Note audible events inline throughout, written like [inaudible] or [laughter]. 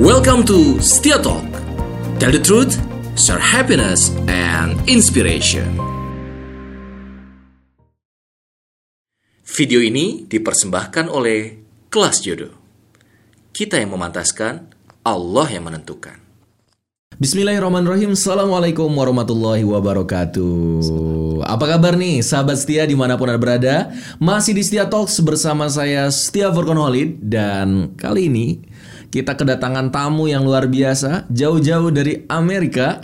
Welcome to Setia Talk. Tell the truth, share happiness and inspiration. Video ini dipersembahkan oleh Kelas Jodoh. Kita yang memantaskan, Allah yang menentukan. Bismillahirrahmanirrahim Assalamualaikum warahmatullahi wabarakatuh Apa kabar nih sahabat setia di mana pun anda berada Masih di Setia Talks bersama saya Setia Volkanolid Dan kali ini kita kedatangan tamu yang luar biasa Jauh-jauh dari Amerika.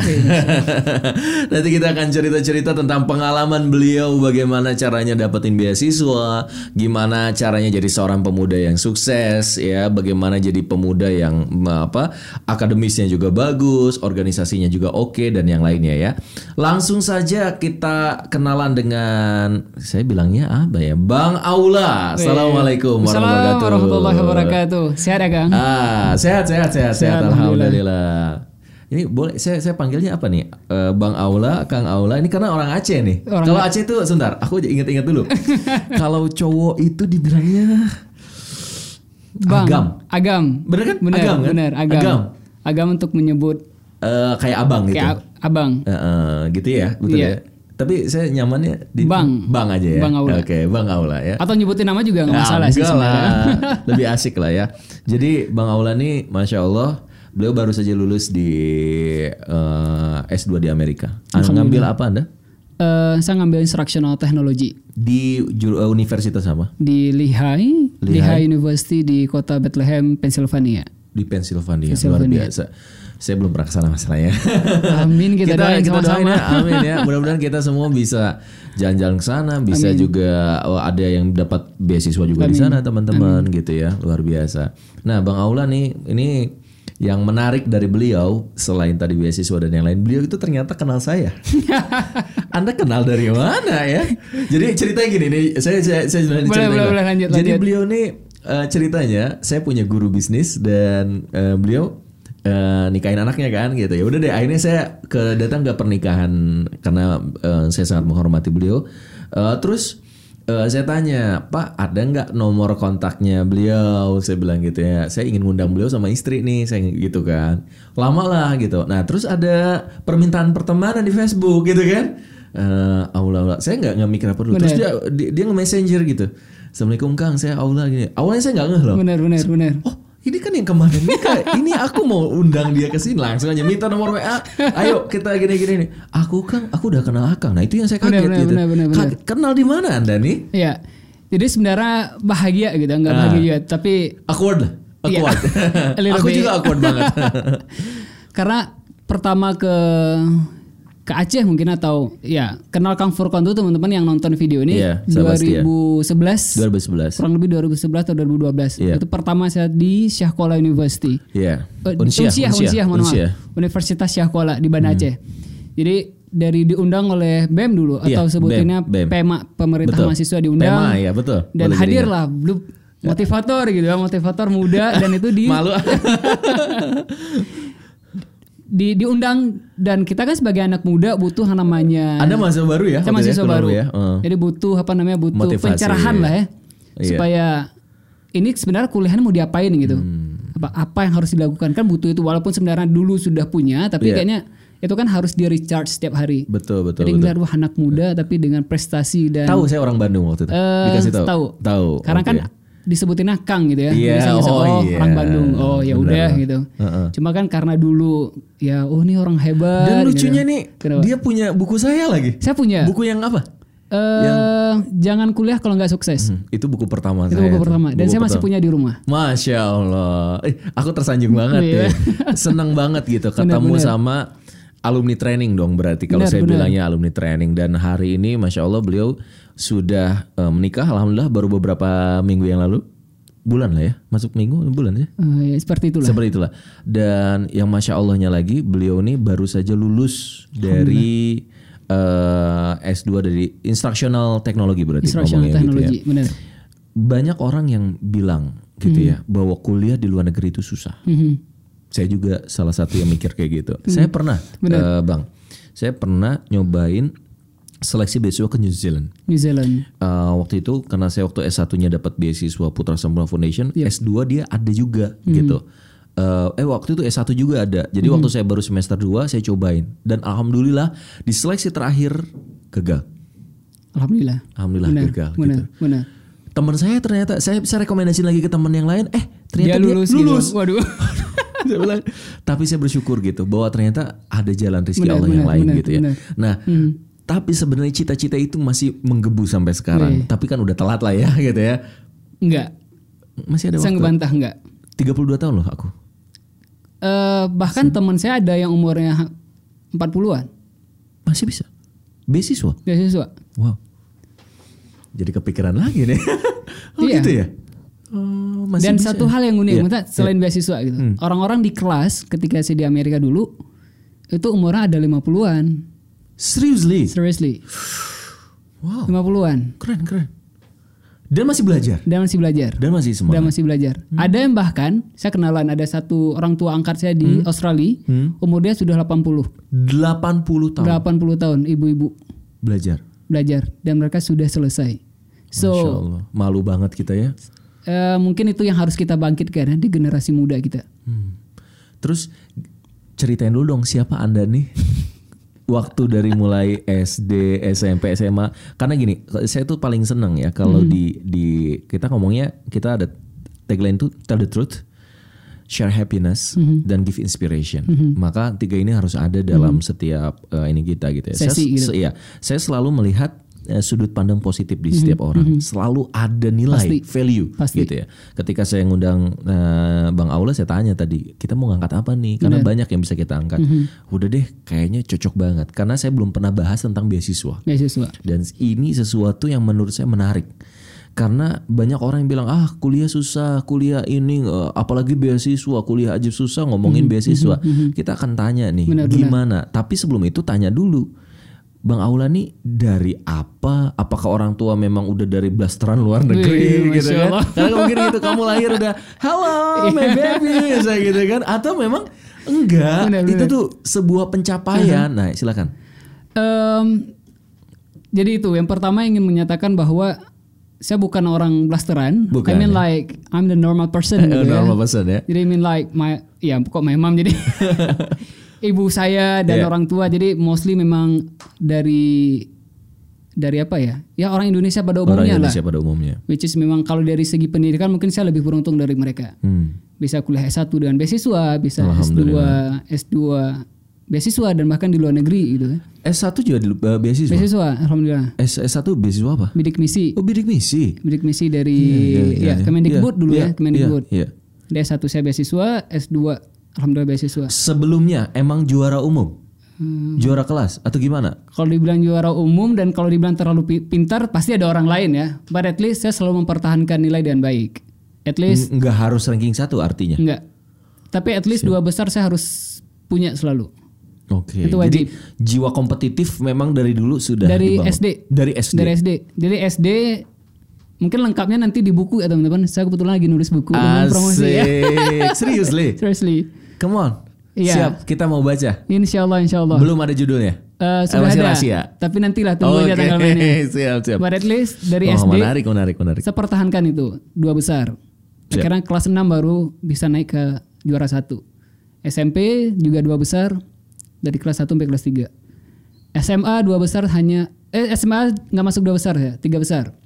[laughs] Nanti kita akan cerita-cerita tentang pengalaman beliau Bagaimana caranya dapetin beasiswa Gimana caranya jadi seorang pemuda yang sukses ya. Bagaimana jadi pemuda yang apa akademisnya juga bagus Organisasinya juga oke dan yang lainnya ya. Langsung saja kita kenalan dengan Saya bilangnya apa ya? Bang Aula. Assalamualaikum warahmatullahi wabarakatuh warahmatullahi wabarakatuh. Sehat ya Kang? Ah, sehat, sehat, sehat, sehat, Sehat, alhamdulillah. Ini boleh saya saya panggilnya apa nih? Eh, Bang Aula, Kang Aula. Ini karena orang Aceh nih. Kalau Aceh itu sebentar, aku ingat-ingat dulu. [laughs] Kalau cowok itu dibilangnya Bang. Agam. Agam. Bener kan? Bener, Agam kan? bener. Agam. Agam. Agam untuk menyebut eh, kayak abang gitu. kayak abang. Eh, eh, gitu ya, betul Iya. ya. Tapi saya nyamannya di Bang. Bang aja ya. Bang Aula. Oke, Bang Aula ya. Atau nyebutin nama juga nggak Ya, masalah sih sebenarnya. lah. [laughs] Lebih asik lah ya. Jadi Bang Aula nih, masya Allah, beliau baru saja lulus di eh, S2 di Amerika. Ah, Ngambil apa anda? Eh, saya ngambil instructional technology Di eh, universitas apa? di Lehigh, Lehigh University di kota Bethlehem, Pennsylvania. Di Pennsylvania. Luar Pennsylvania. biasa. Saya belum pernah ke sana masalahnya. Amin kita, doain kita doain sama-sama. ya, amin ya. Mudah-mudahan kita semua bisa jalan-jalan ke sana, bisa juga oh, ada yang dapat beasiswa juga di sana teman-teman gitu ya. Luar biasa. Nah, Bang Aula nih ini yang menarik dari beliau selain tadi beasiswa dan yang lain, beliau itu ternyata kenal saya. [laughs] Anda kenal dari mana ya? Jadi ceritanya gini nih, saya saya saya Boleh, boleh, Bang. boleh, lanjut, Jadi lanjut. beliau nih eh, ceritanya saya punya guru bisnis dan eh, beliau eh, nikahin anaknya kan gitu. Ya udah deh akhirnya saya ke datang ke pernikahan karena eh, saya sangat menghormati beliau. Eh, terus eh, saya tanya Pak ada nggak nomor kontaknya beliau? Saya bilang gitu ya. Saya ingin ngundang beliau sama istri nih saya gitu kan. Lama lah gitu. Nah terus ada permintaan pertemanan di Facebook gitu kan. Eh, aula aula saya nggak nggak mikir apa dulu. Terus dia dia, dia nge-messenger gitu. Assalamualaikum Kang. Saya aula gini. Awalnya saya nggak ngeh loh. Bener, bener, bener. Oh ini kan yang kemarin nikah Ini aku mau undang dia ke sini Langsung aja minta nomor WA Ayo kita gini-gini nih Aku kan Aku udah kenal Akang Nah itu yang saya kaget benar, gitu benar, benar. Kaget. Kenal di mana anda nih? Iya. Jadi sebenarnya bahagia gitu, nggak Ah. bahagia juga, tapi Awkward lah Iya. Awkward A [laughs] little Aku juga awkward banget [laughs] karena pertama ke ke Aceh mungkin atau ya kenal Kang Furkon tuh teman-teman yang nonton video ini Iya, sahabat setia. 2011 2011 kurang lebih 2011 atau 2012 Iya. itu pertama saya di Syahkola University Iya Eh, Unsyah. Universitas Syahkola di Banda Aceh jadi dari diundang oleh BEM dulu Iya, atau sebutinnya BEM, BEM. PEMA pemerintah Betul. mahasiswa diundang PEMA, ya, betul. dan Boleh hadirlah belum motivator gitu ya motivator muda dan itu di [laughs] Malu [laughs] di diundang dan kita kan sebagai anak muda butuh yang namanya Anda mahasiswa baru ya? mahasiswa itu ya, baru ya? Oh. jadi butuh apa namanya butuh Motivasi. pencerahan lah ya Iya. supaya ini sebenarnya kuliahnya mau diapain gitu Hmm. apa apa yang harus dilakukan kan butuh itu walaupun sebenarnya dulu sudah punya tapi Iya. kayaknya itu kan harus di recharge setiap hari Betul betul jadi betul. ngeliat wah anak muda tapi dengan prestasi dan Tahu saya orang Bandung waktu itu Eh, Dikasih tahu tahu. Tahu karena oke. kan disebutinnya Kang gitu ya. Iya, Biasanya oh oh, iya. orang Bandung. Oh ya udah gitu. Heeh. Cuma kan karena dulu ya oh ini orang hebat. Dan gitu. lucunya nih Kenapa? Dia punya buku saya lagi saya punya Buku yang apa? eh jangan kuliah kalau nggak sukses. Hmm, itu buku pertama Itu saya. buku tuh. pertama dan Buku saya masih pertama. punya di rumah. Masya Allah, eh, aku tersanjung banget Iya. ya, seneng banget gitu ketemu Benar, benar. sama alumni training dong berarti kalau Benar, saya benar. bilangnya alumni training dan hari ini Masya Allah beliau sudah eh, menikah, alhamdulillah baru beberapa minggu yang lalu, bulan lah ya, masuk minggu bulan ya. Eh, ya, seperti itulah. Seperti itulah. Dan yang masya Allahnya lagi, beliau ini baru saja lulus dari eh, S2 dari instructional technology berarti Instructional ngomongnya gitu ya. technology, benar. Banyak orang yang bilang gitu ya bahwa kuliah di luar negeri itu susah. Mhm. Saya juga salah satu yang mikir kayak gitu. Saya pernah, eh, bang, saya pernah nyobain seleksi beasiswa ke New Zealand. New Zealand. Uh, waktu itu karena saya waktu S1-nya dapat beasiswa Putra Sempurna Foundation, Iya. S2 dia ada juga Hmm. gitu. eh, eh waktu itu S1 juga ada. Jadi waktu saya baru semester 2 saya cobain dan alhamdulillah di seleksi terakhir gagal. Alhamdulillah. Alhamdulillah Benar, gagal benar, gitu. benar. Teman saya ternyata saya bisa rekomendasi lagi ke teman yang lain, eh ternyata Dia dia lulus, lulus. gitu. Waduh. [laughs] Saya bilang, tapi saya bersyukur gitu bahwa ternyata ada jalan rezeki Benar, Allah yang benar, lain benar, gitu ya. benar. Nah, tapi sebenarnya cita-cita itu masih menggebu sampai sekarang. Iya. Tapi kan udah telat lah ya [laughs] gitu ya. Enggak. Masih ada Saya waktu. ngebantah enggak. 32 tahun loh aku. Eh bahkan teman saya ada yang umurnya 40-an. Masih bisa. Beasiswa. Beasiswa. Wow. Jadi kepikiran lagi nih. [laughs] oh Iya. gitu ya. Oh, masih Dan bisa satu ya? hal yang unik, Iya. maksudnya selain beasiswa gitu. Orang-orang di kelas ketika saya di Amerika dulu itu umurnya ada 50-an. Seriously. Seriously. Wow. 50-an. Keren keren. Dan masih belajar. Dan masih belajar. Dan masih Dan semangat. masih belajar. Ada yang bahkan saya kenalan ada satu orang tua angkat saya di Australia, umurnya sudah 80. 80 tahun 80 tahun ibu-ibu belajar. belajar dan mereka sudah selesai. Masya So, Allah. Malu banget kita ya. eh, mungkin itu yang harus kita bangkitkan ya, di generasi muda kita. Hmm. Terus ceritain dulu dong siapa anda nih? [laughs] Waktu dari mulai SD, SMP, SMA. Karena gini, saya tuh paling seneng ya kalau di di kita ngomongnya kita ada tagline tuh tell the truth, share happiness, dan give inspiration. Maka tiga ini harus ada dalam setiap eh, ini kita gitu ya. Sesi saya, gitu. se- iya, saya selalu melihat eh, sudut pandang positif di setiap orang. Selalu ada nilai, Pasti. value Pasti. gitu ya. Ketika saya ngundang eh, Bang Aula saya tanya tadi, kita mau ngangkat apa nih? Karena banyak yang bisa kita angkat. Udah deh, kayaknya cocok banget karena saya belum pernah bahas tentang beasiswa. Beasiswa. Dan ini sesuatu yang menurut saya menarik. Karena banyak orang yang bilang ah kuliah susah, kuliah ini eh, apalagi beasiswa, kuliah aja susah ngomongin beasiswa. Kita akan tanya nih Benar, gimana. Tapi sebelum itu tanya dulu. Bang Aula nih dari apa? Apakah orang tua memang udah dari blasteran luar negeri Wih, gitu kan? Allah. [laughs] Karena mungkin gitu kamu lahir udah hello my baby saya gitu kan? Atau memang enggak? Benar, itu benar. tuh sebuah pencapaian. Nah silakan. Em, jadi itu yang pertama ingin menyatakan bahwa saya bukan orang blasteran. Bukan, I mean ya. like I'm the normal person [laughs] gitu ya. Normal person ya. Jadi I mean like my ya kok my mom jadi [laughs] ibu saya dan Yeah. orang tua jadi mostly memang dari dari apa ya? Ya orang Indonesia pada Orang umumnya lah. Indonesia pada umumnya. Which is memang kalau dari segi pendidikan mungkin saya lebih beruntung dari mereka. Hmm. Bisa kuliah S1 dengan beasiswa, bisa S2, Alhamdulillah. S2 beasiswa dan bahkan di luar negeri gitu ya. S1 juga di, uh, beasiswa. Beasiswa alhamdulillah. S, S1 beasiswa apa? Bidik misi. Oh bidik misi. Bidik misi dari Iya, iya, ya iya. Kemendikbud Iya, dulu iya, ya, Kemendikbud. Iya, iya. D1 saya beasiswa, S2 alhamdulillah beasiswa. Sebelumnya emang juara umum, Hmm. juara kelas atau gimana? Kalau dibilang juara umum dan kalau dibilang terlalu pi- pintar pasti ada orang lain ya. But at least saya selalu mempertahankan nilai dengan baik. At least N- Nggak harus ranking satu artinya. enggak. Tapi at least dua besar saya harus punya selalu. Oke. Itu Jadi jiwa kompetitif memang dari dulu sudah Dari dibangun. SD. Dari SD. Dari SD. Jadi SD mungkin lengkapnya nanti di buku ya teman-teman. Saya kebetulan lagi nulis buku dengan promosi ya. Asik. Serius, Le? [laughs] Seriously. Come on. Iya. Siap, kita mau baca. Insya Allah, insya Allah. Belum ada judulnya. Eh, sudah masih ada. rahasia? Tapi nantilah tunggu Oke, aja tanggal mainnya. [laughs] siap, siap. At least dari Oh, SD menarik, menarik, menarik. saya pertahankan itu dua besar. Siap. Akhirnya kelas 6 baru bisa naik ke juara satu. SMP juga dua besar dari kelas 1 sampai kelas 3. SMA dua besar hanya eh SMA nggak masuk dua besar ya, tiga besar.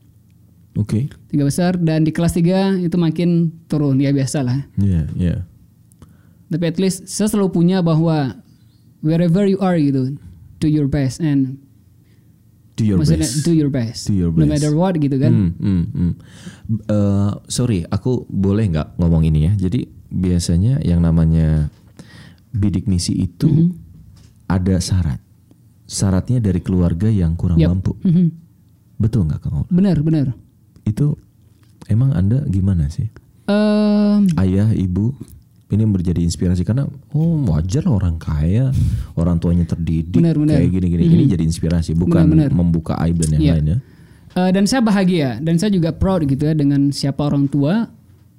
Oke. Tiga besar dan di kelas 3 itu makin turun ya biasa lah. Iya, iya. Tapi at least saya selalu punya bahwa wherever you are gitu, do your best and Do your maksudnya best. do your best. Do your No best. matter what gitu kan. Hmm, hmm, hmm. Eh, sorry, aku boleh nggak ngomong ini ya? Jadi biasanya yang namanya bidik misi itu Mm-hmm. ada syarat. Syaratnya dari keluarga yang kurang Yap. mampu. Mhm. Betul nggak Kang? Benar, benar. Itu emang anda gimana sih? Em, Ayah, ibu ini menjadi inspirasi karena oh wajar lah orang kaya, orang tuanya terdidik Benar, benar. kayak gini-gini. Ini jadi inspirasi, bukan Benar, benar. membuka aib dan yang Iya. lainnya. Eh, dan saya bahagia dan saya juga proud gitu ya dengan siapa orang tua.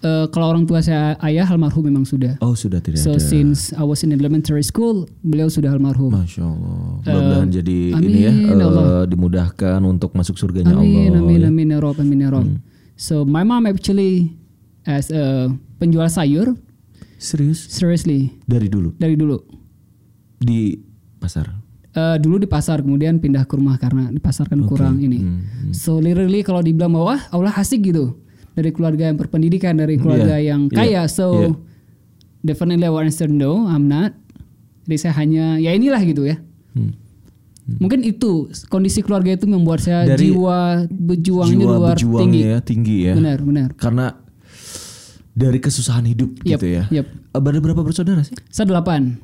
Eh, kalau orang tua saya ayah almarhum memang sudah. Oh sudah tidak So ada. since I was in elementary school, beliau sudah almarhum. Masya Allah. Mudah-mudahan jadi ini ya amin, eh, Allah. dimudahkan untuk masuk surganya Amin, Allah. amin, ya. amin, ya Rob, amin, ya Rob. So my mom actually as a penjual sayur, Serius? Seriously, Dari dulu dari dulu. di pasar. Eh, dulu di pasar kemudian pindah ke rumah karena di pasar kan kurang ini. Hmm, So literally kalau dibilang bahwa "Wah, Allah asik gitu dari keluarga yang berpendidikan dari keluarga Iya, yang kaya. So iya. definitely I will answer no, I'm not. Jadi saya hanya ya inilah gitu ya. Hmm. Mungkin itu kondisi keluarga itu membuat saya Dari jiwa berjuangnya Jiwa luar tinggi. ya tinggi ya. Benar, benar. Karena dari kesusahan hidup Yep, gitu ya. yep. Eh, Ada berapa bersaudara sih? Saya delapan.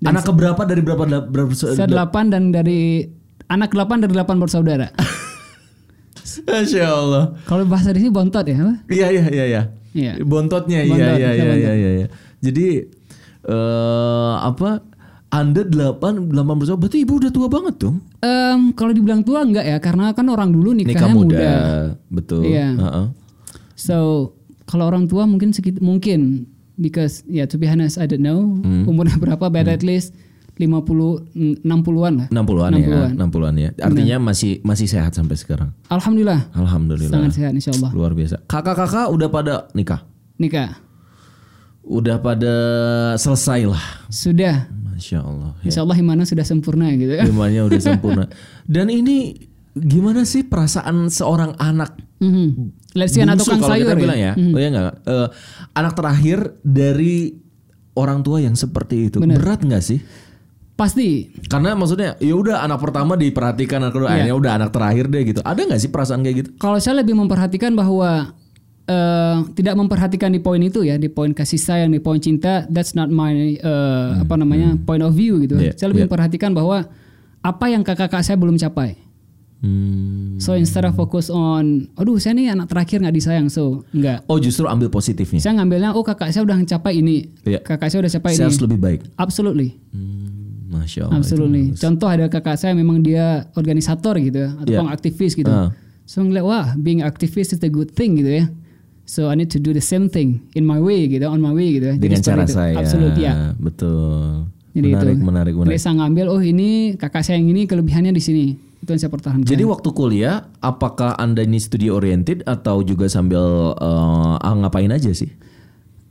Anak keberapa dari berapa berapa bersaudara? Saya delapan dan dari anak delapan dari delapan bersaudara. [laughs] Masya Allah. Kalau bahasa di sini bontot ya? Iya iya iya iya. Iya. Bontotnya iya iya bisa iya bontot. iya iya. iya. Jadi eh apa? Anda delapan delapan bersaudara berarti ibu udah tua banget dong. Em, kalau dibilang tua enggak ya, karena kan orang dulu Nikah nikahnya muda, muda. betul. Iya. Heeh. So kalau orang tua mungkin sekit mungkin because ya to be honest I don't know Hmm. umurnya [laughs] berapa, but at least 50 60-an lah. 60-an ya, 60-an ya. Artinya masih masih sehat sampai sekarang. Alhamdulillah Alhamdulillah. sangat sehat insyaallah. Luar biasa. Kakak-kakak udah pada nikah? Nikah Udah pada selesai lah. sudah Masya Allah. Ya. insyaallah imannya sudah sempurna gitu ya. [laughs] Imannya udah sempurna. Dan ini gimana sih perasaan seorang anak Mhm. Let's bungsu tukang kalau sayur kita ya. bilang ya, oh ya enggak? Eh, anak terakhir dari orang tua yang seperti itu berat nggak sih? Pasti Karena maksudnya ya udah anak pertama diperhatikan, anak kedua akhirnya udah anak terakhir deh gitu. Ada nggak sih perasaan kayak gitu? Kalau saya lebih memperhatikan bahwa eh, tidak memperhatikan di poin itu ya, di poin kasih sayang, di poin cinta, that's not my eh, apa namanya point of view gitu. Iya, Saya lebih iya. memperhatikan bahwa apa yang kakak-kakak saya belum capai. Hmm. So instead of focus on, aduh saya nih anak terakhir nggak disayang, so enggak. Oh justru ambil positifnya. Saya ngambilnya, oh kakak saya udah mencapai ini, Iya. kakak saya udah capai Saya ini. harus lebih baik. Absolutely, Hmm, Masya Allah. absolutely. Contoh ada kakak saya memang dia organisator gitu ya, atau Iya. pengaktivis gitu. Ah. So ngeliat wah being activist is a good thing gitu ya. So I need to do the same thing in my way gitu, on my way gitu. Jadi Dengan seperti cara itu. saya. Absolutely ya. Betul. Jadi menarik, itu. menarik, Jadi menarik. saya ngambil oh ini kakak saya yang ini kelebihannya di sini. Itu yang saya pertahankan. Jadi waktu kuliah, apakah anda ini studi oriented atau juga sambil eh, ah, ngapain aja sih?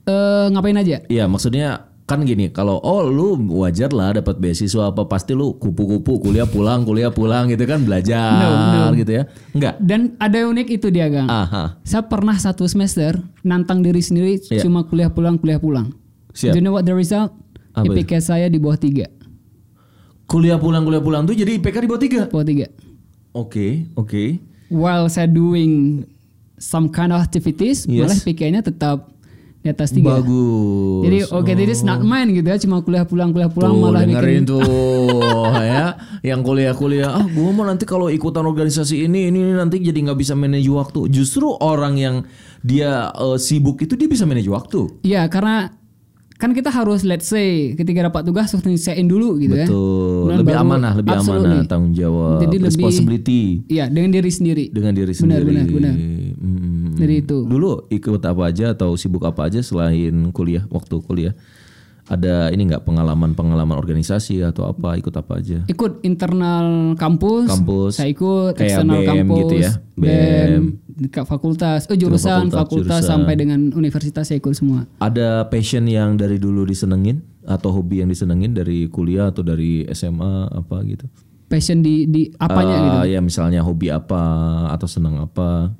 Eh, ngapain aja? Iya, maksudnya kan gini, kalau oh lu wajar lah dapat beasiswa apa pasti lu kupu-kupu kuliah pulang kuliah pulang gitu kan belajar gitu ya? Enggak. Dan ada yang unik itu dia Gang. Aha. Saya pernah satu semester nantang diri sendiri Iya. cuma kuliah pulang kuliah pulang. Siap. Do you know what the result? Apa itu? IPK saya di bawah tiga, Kuliah pulang kuliah pulang tuh jadi IPK di bawah tiga. bawah tiga. Oke, oke. While saya doing some kind of activities, Yes. malah IPK-nya tetap di atas tiga. Bagus. Jadi oke, this is not mine gitu ya, cuma kuliah pulang kuliah pulang Tuh, malah dengerin bikin tuh [laughs] ya, yang kuliah-kuliah, ah gua mau nanti kalau ikutan organisasi ini ini, ini nanti jadi nggak bisa manage waktu. Justru orang yang dia eh, sibuk itu dia bisa manage waktu. Iya, karena kan kita harus let's say ketika dapat tugas harus nyelesain dulu gitu ya. Betul, lebih baru- amanah, lebih amanah tanggung jawab, Jadi lebih- responsibility Iya, dengan diri sendiri. dengan diri Benar, sendiri. benar, benar. Hmm. Dari itu. Dulu ikut apa aja atau sibuk apa aja selain kuliah waktu kuliah? Ada ini nggak pengalaman-pengalaman organisasi atau apa ikut apa aja? Ikut internal kampus, Kampus. saya ikut Kayak eksternal BM kampus, gitu ya, BEM, dekat fakultas, oh jurusan, fakultas, fakultas, jurusan. sampai dengan universitas saya ikut semua. Ada passion yang dari dulu disenengin atau hobi yang disenengin dari kuliah atau dari SMA apa gitu? Passion di di apanya Eh, gitu. Ya misalnya hobi apa atau seneng apa?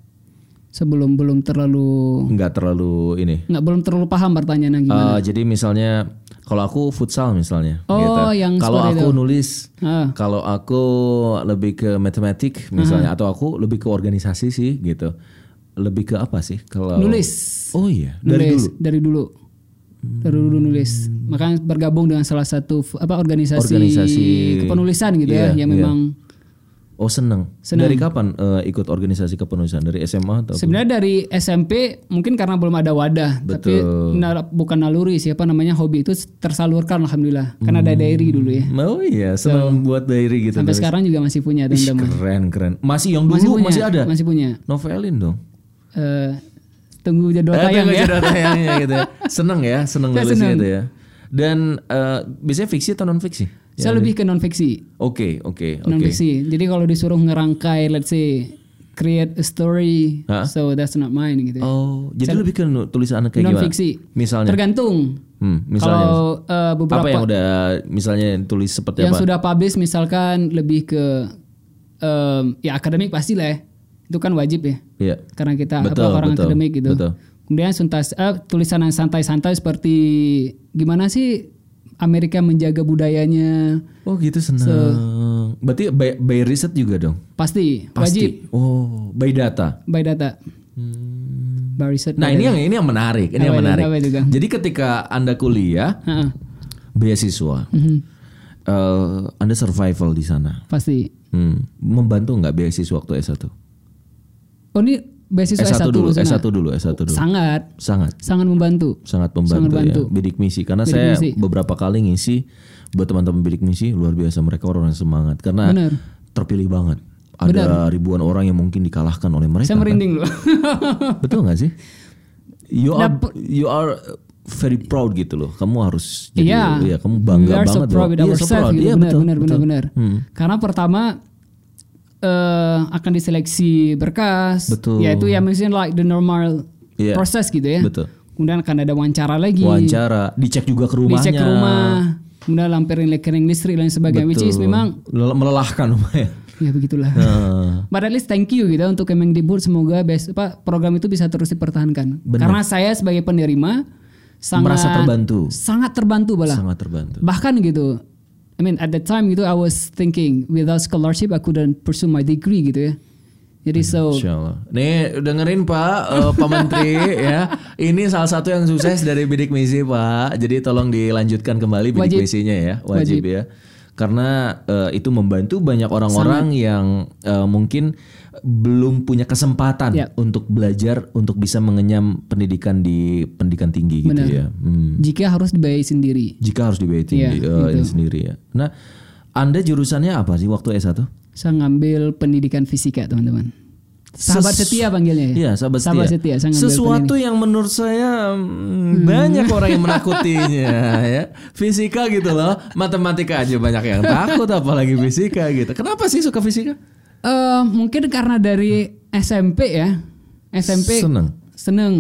Sebelum belum terlalu Nggak terlalu ini. nggak belum terlalu paham pertanyaannya gimana. Eh, jadi misalnya kalau aku futsal misalnya. Oh, gitu. yang kalau aku itu. nulis, Ah. kalau aku lebih ke matematik misalnya, atau aku lebih ke organisasi sih gitu. Lebih ke apa sih? Kalau Nulis. Oh iya, dari nulis dulu. dari dulu dari dulu nulis makanya bergabung dengan salah satu apa organisasi, Organisasi. kepenulisan gitu Iya, ya yang iya. memang Oh seneng. Seneng. Dari kapan eh, ikut organisasi kepenulisan? Dari SMA atau? sebenarnya dari SMP mungkin karena belum ada wadah tapi Betul. nar- bukan naluri siapa namanya hobi itu tersalurkan alhamdulillah kan ada diary dulu ya Oh iya, seneng buat diary gitu. sampai nulis. sekarang juga masih punya teman-teman keren keren. Masih yang dulu masih masih, punya ada. masih punya Novelin dong. Eh, tunggu jadwal Eh, tayang tunggu ya jadwal tayangnya gitu ya. [laughs] Seneng ya, seneng nulis gitu ya. Dan eh, biasanya fiksi atau non fiksi? Saya lebih ke non fiksi Oke, oke, non oke. fiksi jadi kalau disuruh ngerangkai let's say create a story, Hah? so that's not mine gitu. Oh, jadi lebih ke tulisan kayak non gimana? fiksi. Misalnya. Tergantung. Hmm, misalnya. Kalau eh, beberapa apa yang udah misalnya tulis seperti yang apa? sudah publish misalkan lebih ke em, ya akademik pasti lah ya. Itu kan wajib ya. Iya. Karena kita Betul, apa orang betul, akademik gitu. betul. Kemudian suntas eh, tulisan yang santai-santai seperti gimana sih Amerika menjaga budayanya Oh gitu senang. Berarti by, by riset juga dong? pasti, Pasti. wajib Oh, by data. by data. By research. Nah by ini data. yang ini yang menarik, ini Apa yang menarik. Apa itu? Jadi ketika anda kuliah Ha-ha, beasiswa, mhm, eh, anda survival di sana, pasti. Hmm, membantu nggak beasiswa waktu S1? Oh ini beasiswa S1, S1, dulu, maksudnya? S1 dulu, S1 dulu. Sangat, Sangat, sangat membantu. sangat membantu, Sangat membantu. ya. Bidik misi, karena Bidik saya misi. beberapa kali ngisi buat teman-teman bidik misi luar biasa mereka orang yang semangat karena Benar. terpilih banget. Ada ribuan orang yang mungkin dikalahkan oleh mereka. Saya kan? merinding loh. [laughs] Betul nggak sih? You are you are very proud gitu loh. Kamu harus jadi Iya. ya, kamu bangga We are so banget proud loh. Iya, so proud. gitu. Iya, benar, betul, benar, benar, benar. Hmm. Karena pertama eh akan diseleksi berkas. Betul. Ya itu ya mungkin like the normal Iya. proses gitu ya. Betul. Kemudian akan ada wawancara lagi. Wawancara, dicek juga ke rumahnya. Dicek ke rumah. Kemudian lampirin rekening listrik dan sebagainya. Which is Betul. memang Lel- melelahkan lumayan. [laughs] ya begitulah. Nah, But at least thank you gitu untuk Kemendikbud semoga bes, apa, program itu bisa terus dipertahankan. Benar. Karena saya sebagai penerima sangat Merasa terbantu. Sangat terbantu bala. sangat terbantu. Bahkan gitu. I mean at the time gitu I was thinking without scholarship I couldn't pursue my degree gitu ya. Jadi so Insya Allah. Nih dengerin Pak, eh, Pak Menteri [laughs] ya. Ini salah satu yang sukses dari bidik misi Pak. Jadi tolong dilanjutkan kembali bidik Wajib. misinya ya, wajib, Wajib. ya. Karena eh, itu membantu banyak orang-orang yang eh, mungkin belum punya kesempatan Ya. untuk belajar untuk bisa mengenyam pendidikan di pendidikan tinggi gitu Benar. ya. Hmm. jika harus dibayar sendiri. Jika harus dibayar tinggi eh, ini gitu. sendiri ya. Nah, Anda jurusannya apa sih waktu S1? Saya ngambil pendidikan fisika teman-teman. Sahabat setia panggilnya ya. Iya, sahabat setia. Sahabat setia. Ngambil Sesuatu yang menurut saya mm, banyak orang yang [laughs] menakutinya ya. Fisika gitu loh, matematika aja banyak yang takut apalagi fisika gitu. Kenapa sih suka fisika? Eh, mungkin karena dari SMP ya. SMP Seneng. seneng.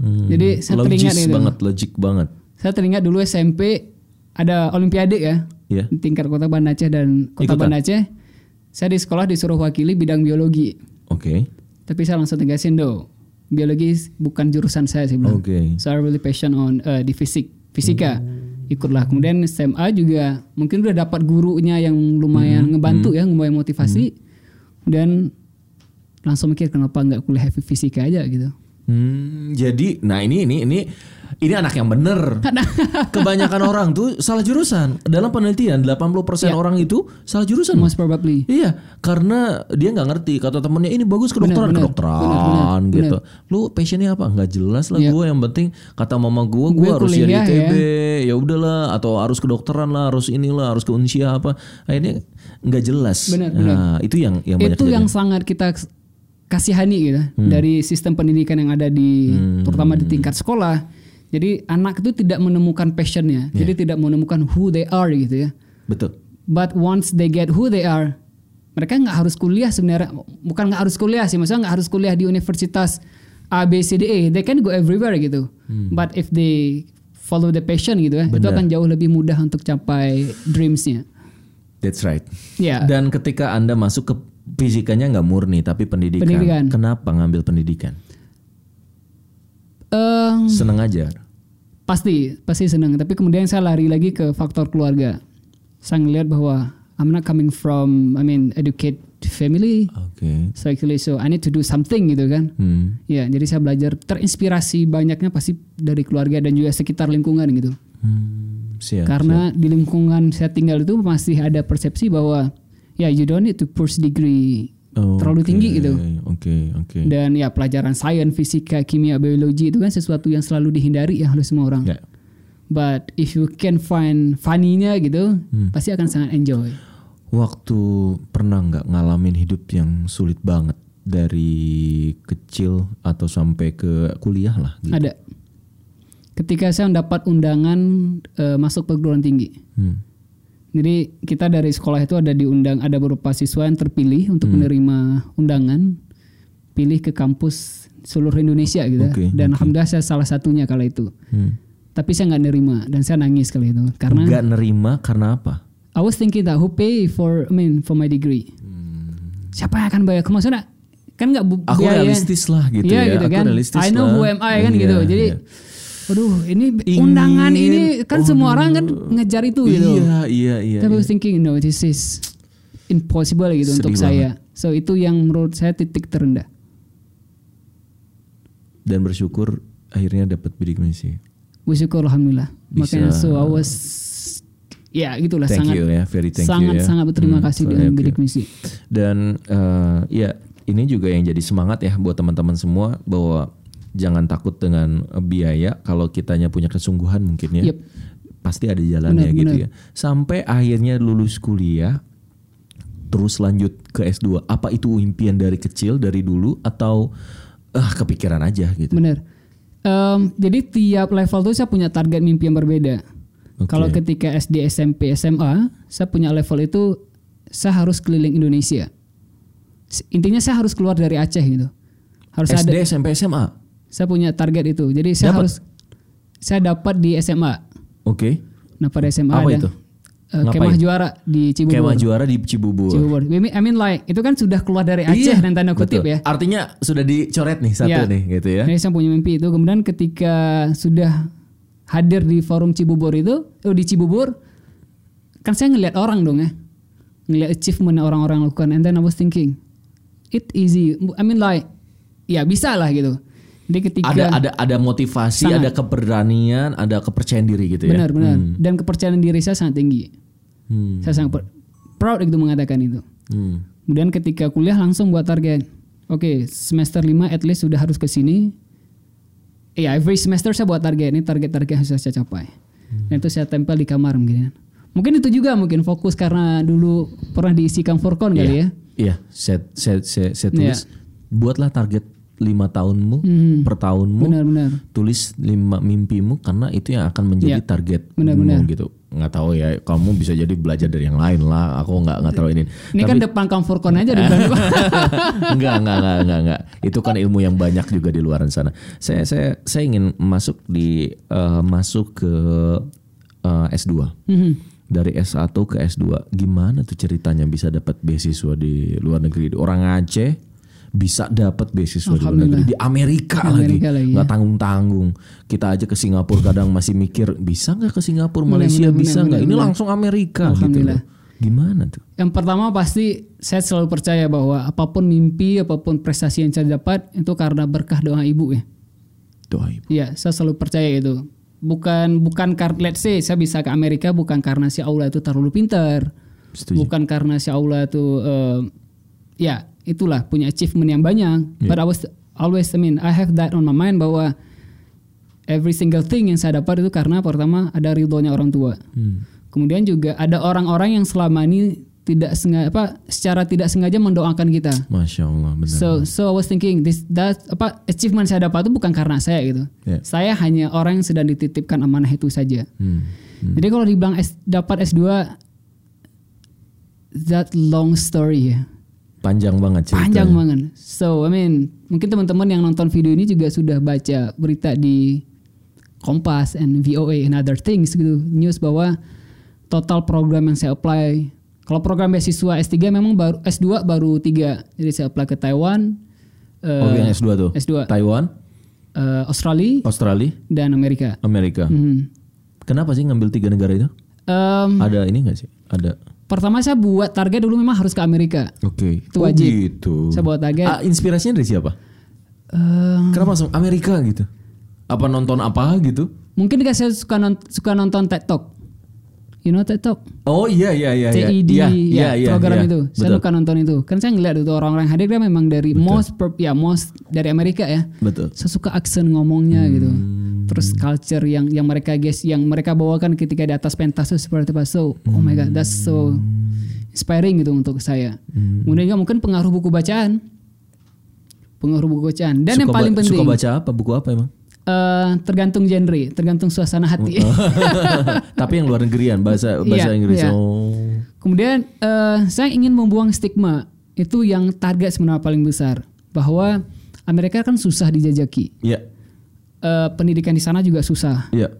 Hmm, Jadi saya logis teringat itu. banget, logik banget. Saya teringat dulu SMP ada olimpiade ya. Di tingkat Kota Banda Aceh dan Kota Ikutan? Banda Aceh. Saya di sekolah disuruh wakili bidang biologi. Oke. Tapi saya langsung tegasin do. Biologi bukan jurusan saya sih bilang. Oke. So I really passion on uh, di fisik, fisika. Ikutlah. Kemudian SMA juga mungkin udah dapat gurunya yang lumayan Hmm, ngebantu ya, lumayan motivasi. Dan langsung mikir kenapa nggak kuliah fisika aja gitu. Hmm, jadi nah ini ini ini ini anak yang bener. Kebanyakan orang tuh salah jurusan. Dalam penelitian 80% Ya. orang itu salah jurusan. Most probably. Iya, karena dia nggak ngerti kata temennya ini bagus kedokteran, Benar, benar. kedokteran Benar, benar, gitu. Lu passionnya apa? Nggak jelas lah Iya. gue. Yang penting kata mama gue, gue harus jadi kuliah ITB. Ya udahlah, atau harus kedokteran lah, harus inilah, harus ke Unsia apa. Akhirnya nggak jelas. Benar, Nah, itu yang yang banyak itu yang sangat kita kasihani gitu Hmm. dari sistem pendidikan yang ada di terutama di tingkat sekolah. Jadi anak itu tidak menemukan passionnya, Iya. jadi tidak menemukan who they are gitu ya. betul. But once they get who they are, mereka nggak harus kuliah sebenarnya. Bukan nggak harus kuliah sih, maksudnya nggak harus kuliah di universitas A B C D E. They can go everywhere gitu. But if they follow the passion gitu ya, itu Hmm. Benar. akan jauh lebih mudah untuk capai dreamsnya. That's right. Ya. Dan ketika anda masuk ke fisikanya nggak murni tapi pendidikan. Pendidikan. Kenapa ngambil pendidikan? Eh, Seneng aja. Pasti pasti senang. Tapi kemudian saya lari lagi ke faktor keluarga. Saya ngelihat bahwa I'm not coming from I mean educated family. So actually so I need to do something gitu kan. Hmm. ya jadi saya belajar terinspirasi banyaknya pasti dari keluarga dan juga sekitar lingkungan gitu. Hmm, siap. karena di lingkungan saya tinggal itu masih ada persepsi bahwa ya you don't need to push degree Oh, terlalu tinggi gitu Oke, oke. dan ya pelajaran sains fisika kimia biologi itu kan sesuatu yang selalu dihindari ya oleh semua orang Ya. But if you can find funny-nya gitu, Hmm. pasti akan sangat enjoy. Waktu pernah nggak ngalamin hidup yang sulit banget dari kecil atau sampai ke kuliah lah gitu. Ada. Ketika saya mendapat undangan eh, masuk perguruan tinggi. Hmm. Jadi kita dari sekolah itu ada diundang ada beberapa siswa yang terpilih untuk Hmm. menerima undangan. pilih ke kampus seluruh Indonesia gitu. Oke, dan alhamdulillah saya salah satunya kala itu. Hmm. Tapi saya nggak nerima dan saya nangis kali itu karena Nggak nerima karena apa? I was thinking that who pay for I mean for my degree. Siapa yang akan bayar? Maksudnya kan nggak bu- Aku biaya. realistis lah gitu Iya ya. gitu Aku kan. realistis I know lah. who am I kan Iya, gitu. Jadi iya. Waduh, ini Ingin- undangan ini kan semua orang kan ngejar itu gitu. Iya, iya, iya. Tapi iya. thinking no this is impossible gitu Sedih untuk saya. So itu yang menurut saya titik terendah. Dan bersyukur akhirnya dapat bidik misi. Bersyukur alhamdulillah. Bisa. Makanya so I was ya gitulah Thank sangat you ya, very thank sangat you ya. sangat berterima Hmm, kasih dengan bidik misi. Dan eh, ya ini juga yang jadi semangat ya buat teman-teman semua bahwa jangan takut dengan biaya kalau kitanya punya kesungguhan mungkin ya. Yep. Pasti ada jalannya Benar, gitu benar. ya. Sampai akhirnya lulus kuliah terus lanjut ke S2. Apa itu impian dari kecil dari dulu atau ah kepikiran aja gitu. Benar. Em, jadi tiap level tuh saya punya target mimpi yang berbeda. Oke. Kalau ketika SD, SMP, SMA, saya punya level itu saya harus keliling Indonesia. Intinya saya harus keluar dari Aceh gitu. Harus SD, ada. SMP, SMA. Saya punya target itu. Jadi saya Dapat? harus saya dapat di SMA. Oke. Nah pada SMA Apa ada itu? Ngapain? kemah juara di Cibubur. Kemah juara di Cibubur. Cibubur. I mean- like itu kan sudah keluar dari Aceh Iya, dan tanda kutip betul. ya. Artinya sudah dicoret nih satu Iya. nih gitu ya. Jadi saya punya mimpi itu. Kemudian ketika sudah hadir di forum Cibubur itu, oh di Cibubur, kan saya ngelihat orang dong ya, ngelihat achievement orang-orang lakukan. And then I was thinking, it easy. I mean like, ya bisa lah gitu. Jadi ketika Ada ada ada motivasi, Sangat. ada keberanian, ada kepercayaan diri gitu ya. benar-benar dan kepercayaan diri saya sangat tinggi. Hmm. Saya sangat pr- proud gitu mengatakan itu. Hmm. Kemudian ketika kuliah langsung buat target. Oke, semester 5 at least sudah harus ke sini. Iya, every semester saya buat target. Ini target-target yang harus saya capai. Dan itu saya tempel di kamar mungkin. Mungkin itu juga mungkin fokus karena dulu pernah diisi Kamforkon kali ya. Iya, saya saya saya, saya tulis buatlah target lima tahunmu. Hmm. per tahunmu. Benar-benar. Tulis lima mimpimu karena itu yang akan menjadi Iya. targetmu Benar-benar. gitu. Nggak tahu ya, kamu bisa jadi belajar dari yang lain lah. Aku nggak nggak tahu ini. Ini kan depan Kamforkon aja di enggak, [laughs] enggak, enggak, enggak, enggak. Itu kan ilmu yang banyak juga di luar sana. Saya saya saya ingin masuk di eh, masuk ke eh, S2. Mhm. Dari S1 ke S2. Gimana tuh ceritanya bisa dapat beasiswa di luar negeri? Orang Aceh bisa dapat beasiswa di luar negeri. Di Amerika, Amerika lagi, lagi, nggak tanggung tanggung kita aja ke Singapura kadang masih mikir bisa nggak ke Singapura Malaysia benar, bisa nggak? ini langsung Amerika gitu loh. Gimana tuh? Yang pertama pasti saya selalu percaya bahwa apa pun mimpi, apa pun prestasi yang saya dapat itu karena berkah doa ibu ya. doa ibu. Iya, saya selalu percaya itu. Bukan bukan karena let's say saya bisa ke Amerika bukan karena si Allah itu terlalu pintar. setuju. Bukan karena si Allah itu eh, ya itulah punya achievement yang banyak. Iya. But I was always I mean I have that on my mind bahwa every single thing yang saya dapat itu karena pertama ada ridhonya orang tua. Hmm. Kemudian juga ada orang-orang yang selama ini tidak sengaja apa secara tidak sengaja mendoakan kita. Masya Allah benar. So so I was thinking this that apa achievement saya dapat itu bukan karena saya gitu. Ya. Saya hanya orang yang sedang dititipkan amanah itu saja. Hmm. Jadi kalau dibilang S, dapat S2 that long story ya. Panjang banget ceritanya. Panjang banget. So I mean, mungkin teman-teman yang nonton video ini juga sudah baca berita di Kompas and VOA and other things gitu. News bahwa total program yang saya apply kalau program beasiswa S3 memang baru S2 baru 3. Jadi saya apply ke Taiwan, eh, Oh yang S2 tuh. S2. Taiwan, eh, Australia Australia, dan Amerika. Amerika. Mhm. Kenapa sih ngambil tiga negara itu? Em, Ada ini nggak sih? Ada. Pertama saya buat target dulu memang harus ke Amerika. Oke. Itu Oh, wajib. gitu. Saya buat target. Ah, inspirasinya dari siapa? Eh, Kenapa langsung Amerika gitu? Apa nonton apa gitu? mungkin juga saya suka nonton, suka nonton TED Talk. You know TED Talk? Oh iya iya iya. iya. TED Iya, ya, iya, iya, program iya. itu. Saya Betul. suka nonton itu. Kan saya ngeliat itu orang-orang hadir dia memang dari most per- ya most dari Amerika ya. Betul. Saya suka aksen ngomongnya gitu. Hmm. Terus culture yang yang mereka guys yang mereka bawakan ketika di atas pentas itu seperti apa. So, oh my god, that's so inspiring gitu untuk saya. Hmm. Kemudian juga mungkin pengaruh buku bacaan. Pengaruh buku bacaan. Dan yang Suka paling ba- penting Suka baca apa? Buku apa emang? eh, tergantung genre, tergantung suasana hati. [laughs] Tapi yang luar negerian bahasa bahasa Iya, Inggris. iya. Oh. Kemudian eh, saya ingin membuang stigma itu yang target sebenarnya paling besar. bahwa Amerika kan susah dijajaki. Iya. Eh, pendidikan di sana juga susah. Iya.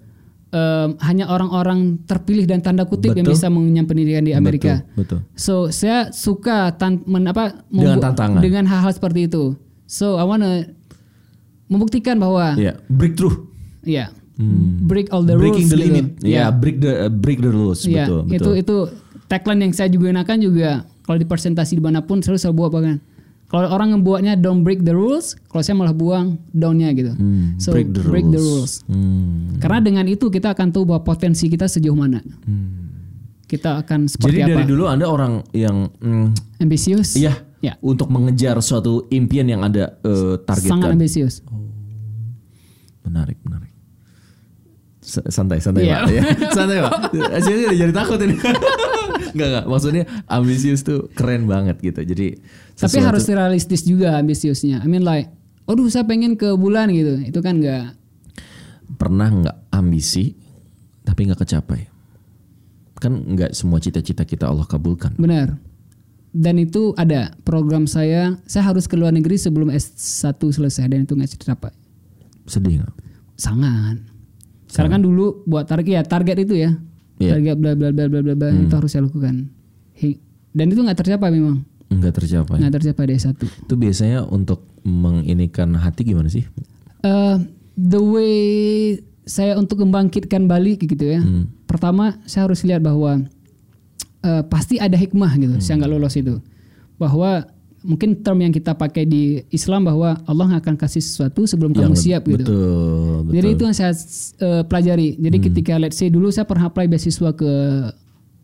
Eh, hanya orang-orang terpilih dan tanda kutip yang Betul. bisa mengenyam pendidikan di Amerika. Betul. betul. So saya suka tan men, apa, Dengan tantangan. dengan hal-hal seperti itu. So I wanna membuktikan bahwa Iya. Breakthrough. ya break all the Breaking rules the gitu. limit. Iya, Ya. break the uh, break the rules. Iya, betul, itu betul. itu tagline yang saya juga gunakan juga kalau di presentasi di mana pun selalu saya buat bahkan kalau orang ngebuatnya don't break the rules, kalau saya malah buang downnya gitu. Hmm, so break the rules. Hmm. Karena dengan itu kita akan tahu bahwa potensi kita sejauh mana. Kita akan Jadi seperti dari apa? dulu Anda orang yang mm, Ambisius? iya Ya. untuk mengejar suatu impian yang Anda eh, Sangat targetkan. ambisius. Menarik, menarik. Santai, santai Iya. Pak. Ya, [laughs] santai Pak. Udah jadi takut ini. [laughs] Enggak, enggak. Maksudnya ambisius tuh keren banget gitu. Jadi Tapi harus realistis juga ambisiusnya. I mean like, aduh saya pengen ke bulan gitu. Itu kan enggak pernah nggak ambisi tapi nggak kecapai. Kan nggak semua cita-cita kita Allah kabulkan. benar. Dan itu ada program saya, saya harus ke luar negeri sebelum S1 selesai dan itu nggak tercapai. Sedih nggak? Sangat. Karena kan dulu buat target ya target itu ya. Iya. Target bla bla bla bla bla bla itu harus saya lakukan. Dan itu nggak tercapai memang. Nggak tercapai. Nggak tercapai di S1. Itu biasanya untuk menginikan hati gimana sih? Eh, the way saya untuk membangkitkan balik gitu ya. Pertama saya harus lihat bahwa eh, pasti ada hikmah gitu. Saya nggak lolos itu. Bahwa mungkin term yang kita pakai di Islam bahwa Allah akan kasih sesuatu sebelum kamu Yang siap gitu. Betul, betul. Jadi itu yang saya eh, pelajari. Jadi ketika let's say dulu saya pernah apply beasiswa ke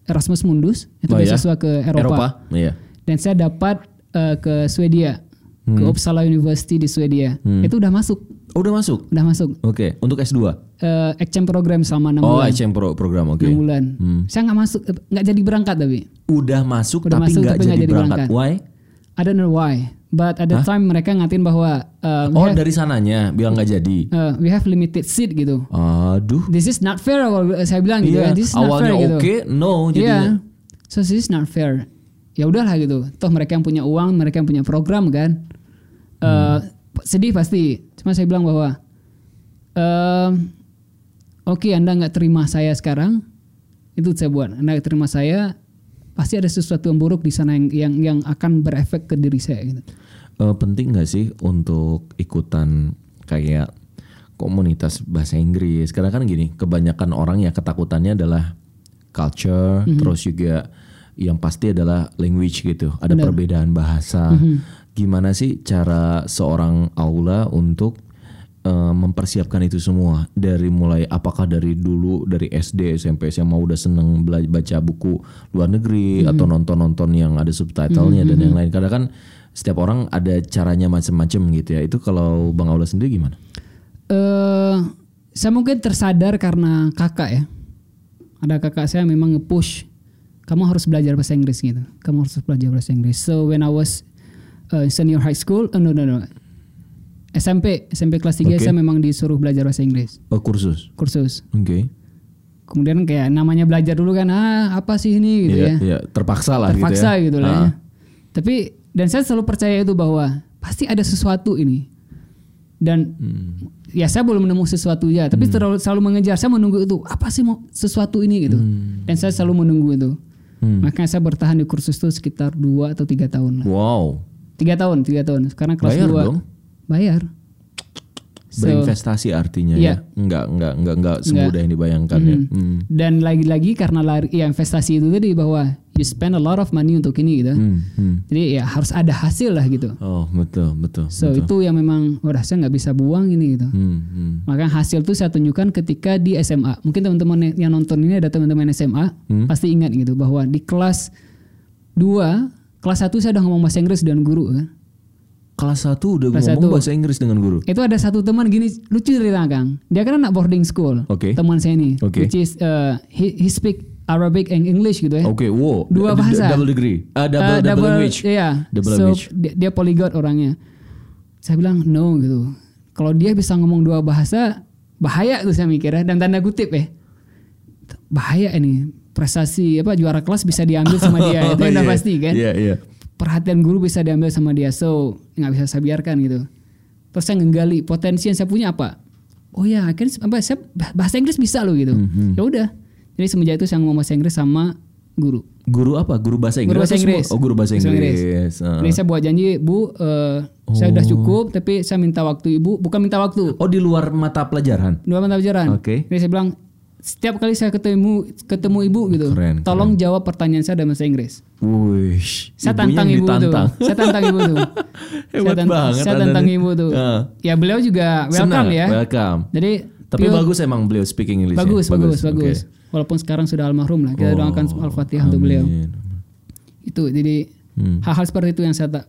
Erasmus Mundus, itu Oh, ya? beasiswa ke Eropa. Eropa. Iya. Dan saya dapat eh, ke Swedia, ke Uppsala University di Swedia. Itu udah masuk, Oh, udah masuk. udah masuk. Oke, untuk S2. Eh, exchange program selama 6 Oh, bulan. HM pro program, oke. 6 bulan. Saya nggak masuk, nggak jadi berangkat tapi. Udah masuk Udah tapi nggak jadi, jadi berangkat. berangkat. Why? I don't know why, but at the time mereka ngatin bahwa we, Oh, have, dari sananya bilang nggak jadi. eh, we have limited seat gitu. Aduh. This is not fair kalau saya bilang gitu Iya, ya. This is not awalnya fair gitu. oke, no Iya. jadinya. So this is not fair. Ya udahlah gitu. Toh mereka yang punya uang, mereka yang punya program kan. Eh, sedih pasti. Cuma saya bilang bahwa em, oke Anda nggak terima saya sekarang. Itu saya buat. Anda terima saya, pasti ada sesuatu yang buruk di sana yang yang, yang akan berefek ke diri saya gitu. Eh, penting nggak sih untuk ikutan kayak komunitas bahasa Inggris? Karena kan gini, kebanyakan orang ya ketakutannya adalah culture, Mhm. terus juga yang pasti adalah language gitu. Ada perbedaan bahasa. Mhm. Gimana sih cara seorang aula untuk eh, mempersiapkan itu semua dari mulai apakah dari dulu dari SD SMP SMA udah seneng bela- baca buku luar negeri Mhm. atau nonton-nonton yang ada subtitlenya dan yang lain karena kan setiap orang ada caranya macam-macam gitu ya itu kalau bang Aula sendiri gimana? eh saya mungkin tersadar karena kakak ya. Ada kakak saya memang nge-push kamu harus belajar bahasa Inggris gitu. Kamu harus belajar bahasa Inggris. So when I was uh, senior high school, uh, no no no. SMP, SMP kelas 3 Oke. saya memang disuruh belajar bahasa Inggris, Oh, kursus. kursus. Oke. Kemudian kayak namanya belajar dulu kan, ah apa sih ini gitu Iya, ya. iya, terpaksa lah Terpaksa gitu ya. gitu lah Ah. ya. Tapi dan saya selalu percaya itu bahwa pasti ada sesuatu ini. Dan Hmm. ya saya belum menemu sesuatu ya, tapi selalu, selalu mengejar. Saya menunggu itu apa sih mau sesuatu ini gitu. Dan saya selalu menunggu itu. Hmm. Makanya saya bertahan di kursus itu sekitar dua atau tiga tahun lah. Wow. Tiga tahun, tiga tahun. Sekarang kelas Bayar dua. dong. Bayar. So, Berinvestasi artinya Iya. ya. Enggak, enggak, enggak, enggak semudah yang dibayangkan ya. Hmm. dan lagi-lagi karena lari, ya investasi itu tadi bahwa you spend a lot of money untuk ini gitu. Hmm, hmm. Jadi ya harus ada hasil lah gitu. Oh, betul, betul. So betul. itu yang memang udah saya nggak bisa buang ini gitu. Hmm, hmm. Maka hasil tuh saya tunjukkan ketika di SMA. Mungkin teman-teman yang nonton ini ada teman-teman SMA Hmm. pasti ingat gitu bahwa di kelas 2, kelas 1 saya udah ngomong bahasa Inggris dengan guru kan. Kelas 1 udah Kelas ngomong satu. bahasa Inggris dengan guru. Itu ada satu teman gini lucu cerita Kang. Dia kan anak boarding school. Oke. Teman saya ini Oke. which is uh, he, he speak Arabic and English gitu ya. Oke, wow. Dua bahasa. Double degree. Ah, double, Uh, double, language. Iya. Double so, language. Dia, dia polyglot orangnya. Saya bilang no gitu. Kalau dia bisa ngomong dua bahasa, bahaya tuh saya mikirnya dan tanda kutip ya. Bahaya ini. Prestasi apa juara kelas bisa diambil sama dia [laughs] itu udah iya. pasti kan. Iya, iya. Perhatian guru bisa diambil sama dia so nggak bisa saya biarkan gitu terus saya nggali potensi yang saya punya apa oh ya akhirnya apa saya bahasa Inggris bisa loh gitu Mhm. ya udah jadi semenjak itu saya ngomong bahasa Inggris sama guru Guru apa? Guru bahasa Inggris? guru bahasa? Inggris Oh, guru bahasa Bahasa Inggris. Ah. jadi saya buat janji bu eh, saya udah cukup tapi saya minta waktu ibu bukan minta waktu Oh, di luar mata pelajaran. dua mata pelajaran Oke. jadi saya bilang setiap kali saya ketemu ketemu ibu gitu Keren, tolong jawab pertanyaan saya dalam bahasa Inggris Wih, saya tantang ibu ditantang. tuh. Saya tantang ibu tuh. [laughs] Hebat saya banget Saya tantang ibu tuh. Ah. Ya beliau juga welcome Senang, ya. Welcome. Jadi Tapi pure- bagus emang beliau speaking English. bagus, bagus, bagus, Oke. Walaupun sekarang sudah almarhum lah. Kita Oh, doakan al-fatihah untuk beliau. Itu jadi Hmm. hal-hal seperti itu yang saya tak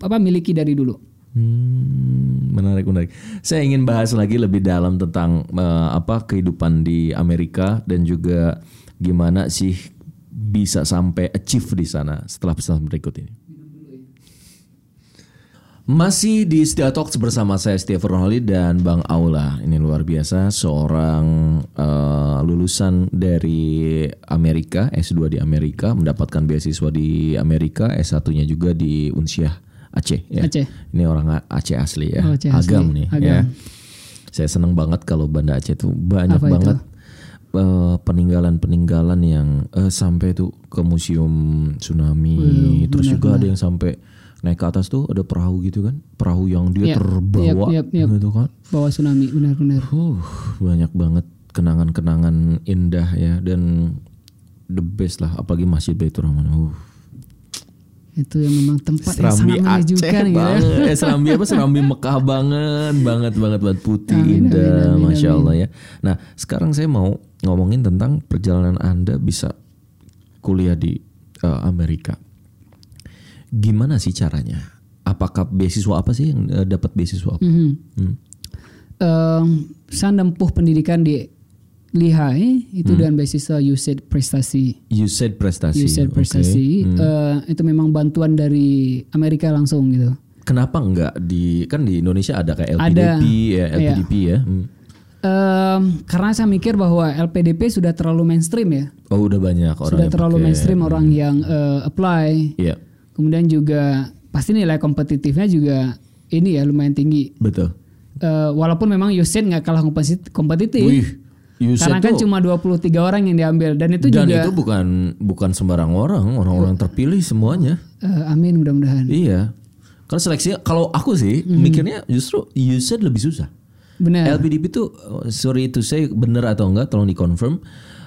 apa miliki dari dulu. Hmm, menarik menarik. Saya ingin bahas lagi lebih dalam tentang eh, apa kehidupan di Amerika dan juga gimana sih bisa sampai achieve di sana setelah pesan berikut ini. Masih di Setia Talks bersama saya Setia Fernoli dan Bang Aula. Ini luar biasa seorang eh, lulusan dari Amerika, S2 di Amerika, mendapatkan beasiswa di Amerika, S1-nya juga di Unsyah Aceh ya. Aceh. Ini orang Aceh asli ya. Oh, Aceh asli. Agam nih Agam. ya. Saya seneng banget kalau Banda Aceh tuh banyak Apa banget eh, peninggalan-peninggalan yang eh, sampai tuh ke museum tsunami, terus juga ada yang sampai naik ke atas tuh ada perahu gitu kan, perahu yang dia Yap, terbawa yap, yap, yap. gitu kan. Bawa tsunami benar-benar. Uh, banyak banget kenangan-kenangan indah ya dan the best lah apalagi Masjid Baitur Rahman. Uh. Itu yang memang tempat yang Serambi sangat Aceh menunjukkan gitu. ya. banget. [laughs] Eh, serambi apa? Serambi Mekah banget, banget, banget, banget putih, Amin, indah, amin, amin, masya Allah ya. Nah, sekarang saya mau ngomongin tentang perjalanan anda bisa kuliah di eh, Amerika. Gimana sih caranya? Apakah beasiswa apa sih yang eh, dapat beasiswa apa? Mhm. Hmm. Em, saya nempuh pendidikan di Lehigh itu Hmm. dengan beasiswa USAID prestasi. You said prestasi. USAID oke. prestasi Hmm. eh, itu memang bantuan dari Amerika langsung gitu. Kenapa enggak di kan di Indonesia ada kayak Ada. LPDP ya, Iya. LPDP ya. Hmm. Em, karena saya mikir bahwa LPDP sudah terlalu mainstream ya, Oh, udah banyak orang sudah yang terlalu pakai. mainstream orang yang eh, apply. Iya, Kemudian juga pasti nilai kompetitifnya juga ini ya lumayan tinggi. betul. Eh, walaupun memang USAID nggak kalah kompeti- kompetitif. Wih, USAID karena kan tuh- cuma 23 orang yang diambil dan itu dan juga itu bukan bukan sembarang orang, orang-orang terpilih semuanya. eh, amin mudah-mudahan. Iya. Karena seleksinya kalau aku sih Hmm. mikirnya justru USAID lebih susah. Benar. LPDP tuh oh, sorry to say bener atau enggak tolong dikonfirm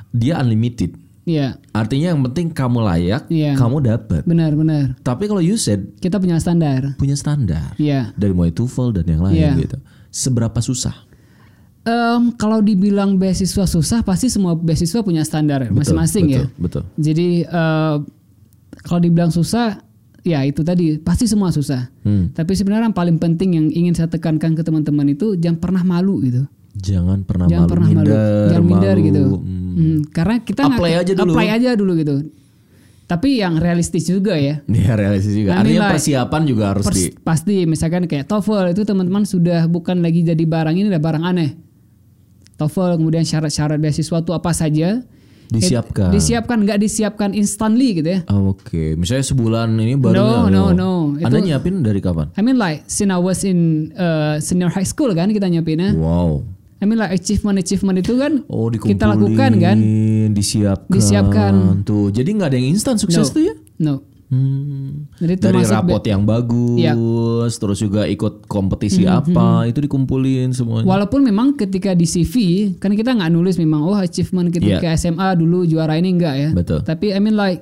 dia unlimited. Iya, Artinya yang penting kamu layak, Iya. kamu dapat. benar benar. Tapi kalau USAID Kita punya standar. punya standar Iya. dari mulai TOEFL dan yang lain Iya. gitu. Seberapa susah? Em, kalau dibilang beasiswa susah, pasti semua beasiswa punya standar masing-masing ya. betul. Jadi eh, kalau dibilang susah, ya itu tadi pasti semua susah. Hmm. Tapi sebenarnya yang paling penting yang ingin saya tekankan ke teman-teman itu jangan pernah malu gitu. Jangan pernah jangan malu pernah minder, malu, jangan minder malu. gitu. Hmm. Hmm, karena kita Apply aja dulu. apply aja dulu gitu. Tapi yang realistis juga ya. [laughs] Iya realistis juga. Mean Artinya like, persiapan juga harus Pers- di. pasti misalkan kayak TOEFL itu teman-teman sudah bukan lagi jadi barang ini lah barang aneh. TOEFL kemudian syarat-syarat beasiswa itu apa saja Disiapkan. It- disiapkan nggak disiapkan instantly gitu ya. Oh, Oke, misalnya sebulan ini baru. No, ya, no, oh. no. Anda Itu- nyiapin dari kapan? I mean like since I was in uh, senior high school kan kita nyapinnya. Wow. I mean like achievement achievement itu kan Oh kita lakukan kan. disiapkan. Disiapkan. Tuh, jadi nggak ada yang instan sukses No. tuh ya? No. Hmm. Jadi Dari rapot yang bagus, Iya. terus juga ikut kompetisi Hmm, apa, itu dikumpulin semuanya. Walaupun memang ketika di CV kan kita nggak nulis memang oh achievement ketika SMA dulu juara ini enggak ya. Betul. Tapi I mean like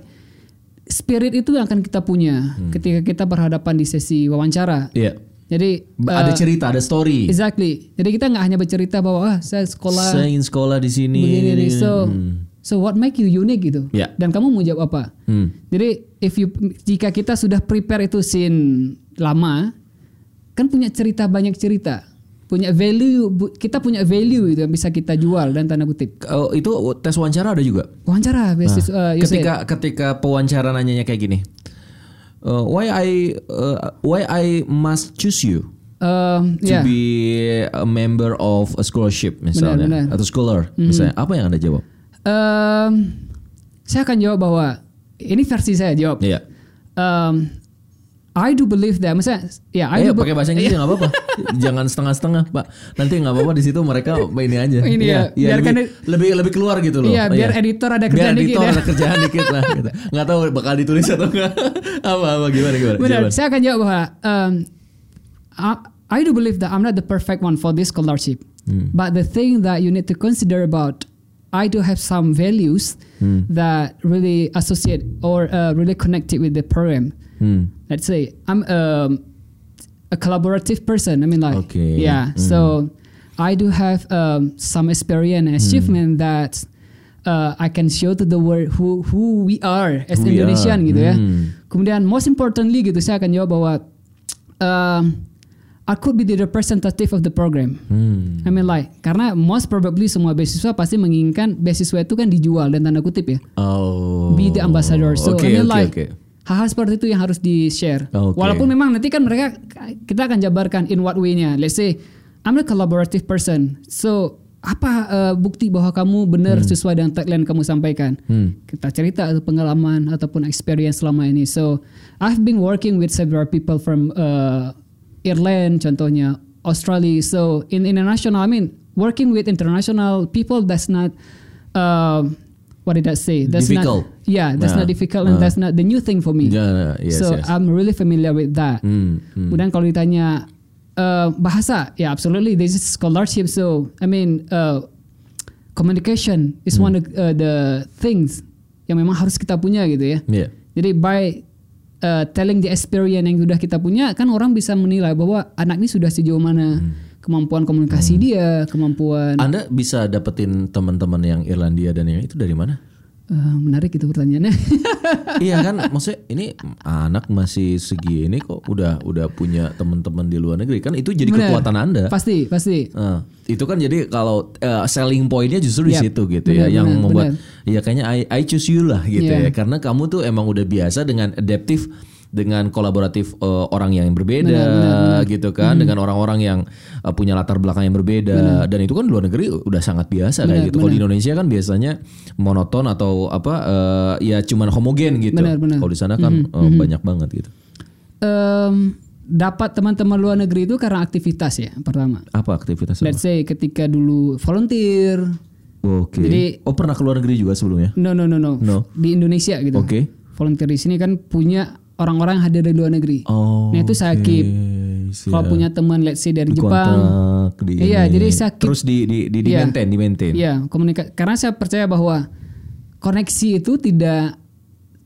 spirit itu yang akan kita punya Hmm. ketika kita berhadapan di sesi wawancara. Iya. Jadi Ba- ada uh, cerita, ada story. exactly. Jadi kita nggak hanya bercerita bahwa ah saya sekolah Saya ingin sekolah di sini. begini ini, nih. ini. So Hmm. So what make you unique gitu. Ya. Dan kamu mau jawab apa? Hmm. Jadi if you jika kita sudah prepare itu scene lama kan punya cerita banyak cerita. Punya value kita punya value itu yang bisa kita jual dan tanda kutip. Oh, itu tes wawancara ada juga. Wawancara beasiswa uh, Yusuf. ketika ketika pewawancara nanyanya kayak gini. Uh, why I uh, why I must choose you Um, to ya. be a member of a scholarship misalnya Benar, benar. atau scholar misalnya apa yang anda jawab? Um, saya akan jawab bahwa ini versi saya jawab. Iya. um, I do believe that. Misalnya, ya I Ayo do. pakai bahasa Inggris [laughs] nggak apa-apa. Jangan setengah-setengah, Pak. Nanti nggak apa-apa di situ mereka ini aja. Ini Iya, ya, iya, biarkan lebih, lebih lebih keluar gitu loh. Iya, biar editor ada Biar kerjaan dikit editor ya. ada kerjaan dikit lah. Gitu. Nggak tahu bakal ditulis atau enggak. [laughs] apa apa gimana gimana. Benar. Saya akan jawab bahwa um, I, I do believe that I'm not the perfect one for this scholarship. But the thing that you need to consider about I do have some values that really associate or uh, really connected with the program. Hmm. Let's say I'm um, a collaborative person. I mean, like, Okay. yeah. So I do have um, some experience and achievement that uh, I can show to the world who who we are as Who Indonesian are. gitu ya. Hmm. Kemudian most importantly gitu saya akan jawab bahwa um, I could be the representative of the program. Hmm. I mean like karena most probably semua beasiswa pasti menginginkan beasiswa itu kan dijual dan tanda kutip ya. Oh. Be the ambassador. So Oke I mean oke like oke. hal-hal seperti itu yang harus di-share. Oke. Walaupun memang nanti kan mereka kita akan jabarkan in what way-nya. Let's say I'm a collaborative person. So apa uh, bukti bahwa kamu benar sesuai dengan tagline kamu sampaikan? Hmm. Kita cerita atau pengalaman ataupun experience selama ini. So I've been working with several people from uh, Ireland contohnya, Australia. So in international, I mean working with international people that's not uh, what did I say? That's Difficult. not yeah, that's Nah, not difficult and nah. that's not the new thing for me. Ya, yes, so yes. I'm really familiar with that. Hmm, hmm. Kemudian kalau ditanya uh, bahasa, ya absolutely this is scholarship. So I mean uh, communication is Hmm. one of uh, the things yang memang harus kita punya gitu ya. Iya. Jadi by uh, telling the experience yang sudah kita punya, kan orang bisa menilai bahwa anak ini sudah sejauh mana Hmm. kemampuan komunikasi dia, kemampuan. Anda bisa dapetin teman-teman yang Irlandia dan yang itu dari mana? Uh, menarik itu pertanyaannya. [laughs] iya kan, maksudnya ini anak masih segini kok udah udah punya teman-teman di luar negeri kan itu jadi Benar. kekuatan Anda. pasti, pasti. Eh, itu kan jadi kalau eh, selling pointnya justru di Yap, situ gitu benar, ya, yang membuat benar. ya kayaknya I, I choose you lah gitu Iya. ya, karena kamu tuh emang udah biasa dengan adaptif dengan kolaboratif eh, orang yang berbeda Benar, benar, benar. Hmm. gitu kan, dengan orang-orang yang eh, punya latar belakang yang berbeda dan itu kan luar negeri udah sangat biasa kayak Benar, gitu. Kalau di Indonesia kan biasanya monoton atau apa eh, ya cuman homogen gitu. Benar, benar. Kalau di sana kan Hmm, eh, banyak banget gitu. Em, dapat teman-teman luar negeri itu karena aktivitas ya pertama. Apa aktivitas? Let's say ketika dulu volunteer, Oke. Jadi- oh pernah ke luar negeri juga sebelumnya? no no no no, No. di Indonesia gitu. Oke. Volunteer di sini kan punya orang-orang yang hadir dari luar negeri. Oh. Nah itu saya keep. siap. Kalau punya teman let's say dari Jepang, kontak di Iya, ini. jadi saya keep- terus di di di, di Iya. maintain, di maintain. ya komunikasi. Karena saya percaya bahwa koneksi itu tidak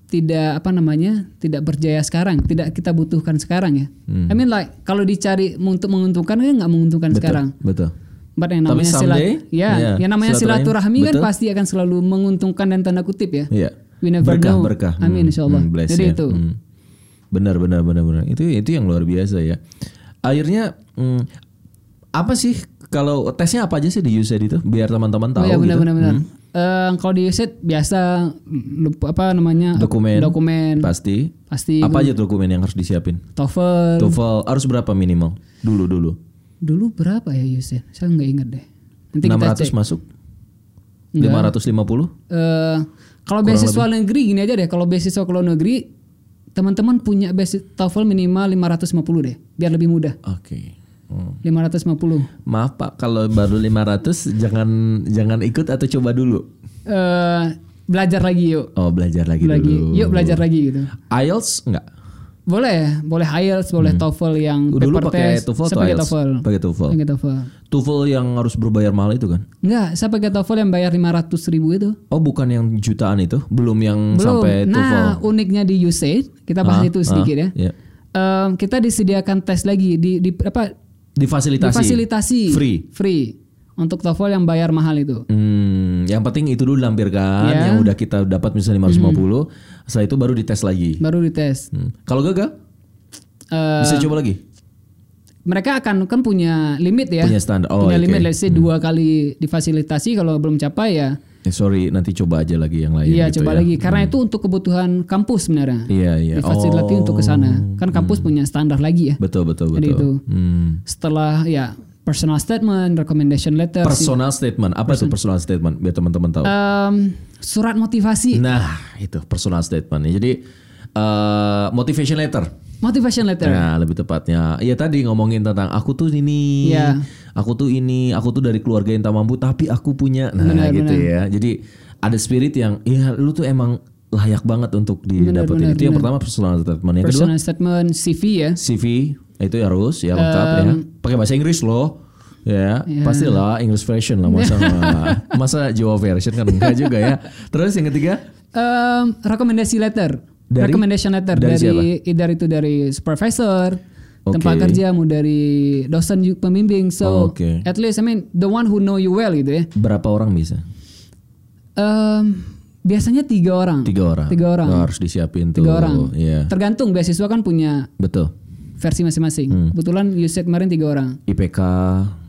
tidak apa namanya tidak berjaya sekarang, tidak kita butuhkan sekarang ya. Hmm. I mean like kalau dicari untuk menguntungkan kan nggak menguntungkan betul, sekarang. Betul. But yang Tapi namanya someday, silat, ya, iya, yang namanya silaturahmi kan pasti akan selalu menguntungkan dan tanda kutip ya. Iya. We never berkah, know. berkah. Amin, insyaallah. bless Jadi ya. itu. Hmm. Benar benar benar benar. Itu itu yang luar biasa ya. Akhirnya hmm, apa sih kalau tesnya apa aja sih di USAID itu biar teman-teman tahu oh ya benar gitu. benar benar. Eh, kalau di USAID biasa lupa apa namanya Dokumen. dokumen Pasti. pasti Apa aja dokumen yang harus disiapin? TOEFL. TOEFL harus berapa minimal? Dulu dulu. Dulu berapa ya USAID? Saya nggak ingat deh. Nanti kita 600 cek. masuk? Enggak. 550? Eh, kalau beasiswa negeri gini aja deh. Kalau beasiswa ke luar negeri teman-teman punya beasiswa TOEFL minimal 550 deh, biar lebih mudah. Oke. Hmm. 550. Maaf Pak, kalau baru 500 jangan jangan ikut atau coba dulu. Eh, belajar lagi yuk. Oh, belajar lagi, lagi. dulu. Yuk belajar lagi gitu. IELTS enggak? Boleh, boleh IELTS, boleh TOEFL yang Dulu paper pakai test. TOEFL atau pakai? TOEFL. Pakai TOEFL. Pakai TOEFL. TOEFL yang harus berbayar mahal itu kan? Enggak, saya pakai TOEFL yang bayar 500 ribu itu. Oh, bukan yang jutaan itu? Belum yang Belum. sampai TOEFL. Nah, uniknya di USAID, kita bahas Ah, itu sedikit ah, ya. iya. Em, kita disediakan tes lagi di, di apa? Difasilitasi. Difasilitasi. Free. Free. Untuk TOEFL yang bayar mahal itu. Hmm, yang penting itu dulu dilampirkan Ya. yang udah kita dapat misalnya 550, setelah itu baru dites lagi. Baru dites. Hmm. Kalau gagal Eh, bisa coba lagi. mereka akan kan punya limit ya. Punya standar. Oh, punya oke. limit let's say dua kali difasilitasi kalau belum capai ya Eh, sorry, nanti coba aja lagi yang lain. iya gitu coba ya. lagi karena itu untuk kebutuhan kampus sebenarnya. Iya, iya. Difasilitasi Oh, untuk ke sana. Kan kampus punya standar lagi ya. Betul, betul, Jadi betul. itu. Hmm. Setelah ya personal statement, recommendation letter, Personal statement. Apa itu personal statement? Biar teman-teman tahu. Em, surat motivasi. Nah, itu personal statement. Jadi eh, motivation letter. Motivation letter. Nah, lebih tepatnya. Ya tadi ngomongin tentang aku tuh ini, Iya. aku tuh ini, aku tuh dari keluarga yang tak mampu tapi aku punya. Nah, Benar, gitu benar. ya. Jadi ada spirit yang ya lu tuh emang layak banget untuk didapetin. Itu yang benar. pertama personal statement. Yang kedua Personal statement CV ya. CV itu harus ya lengkap ya. Pakai bahasa Inggris loh. Ya, pastilah English version lah masa [laughs] masa Jawa version kan enggak juga ya. Terus yang ketiga Um, rekomendasi letter. Dari? Recommendation letter Dari dari either itu dari supervisor, Oke. tempat kerja, mau dari dosen pembimbing. So Oke. at least I mean the one who know you well gitu ya. berapa orang bisa? Um, biasanya tiga orang. Tiga orang. Tiga orang. Oh, harus disiapin tuh. Tiga orang. Iya. Tergantung beasiswa kan punya Betul. Versi masing-masing. Hmm. Kebetulan USET kemarin tiga orang. IPK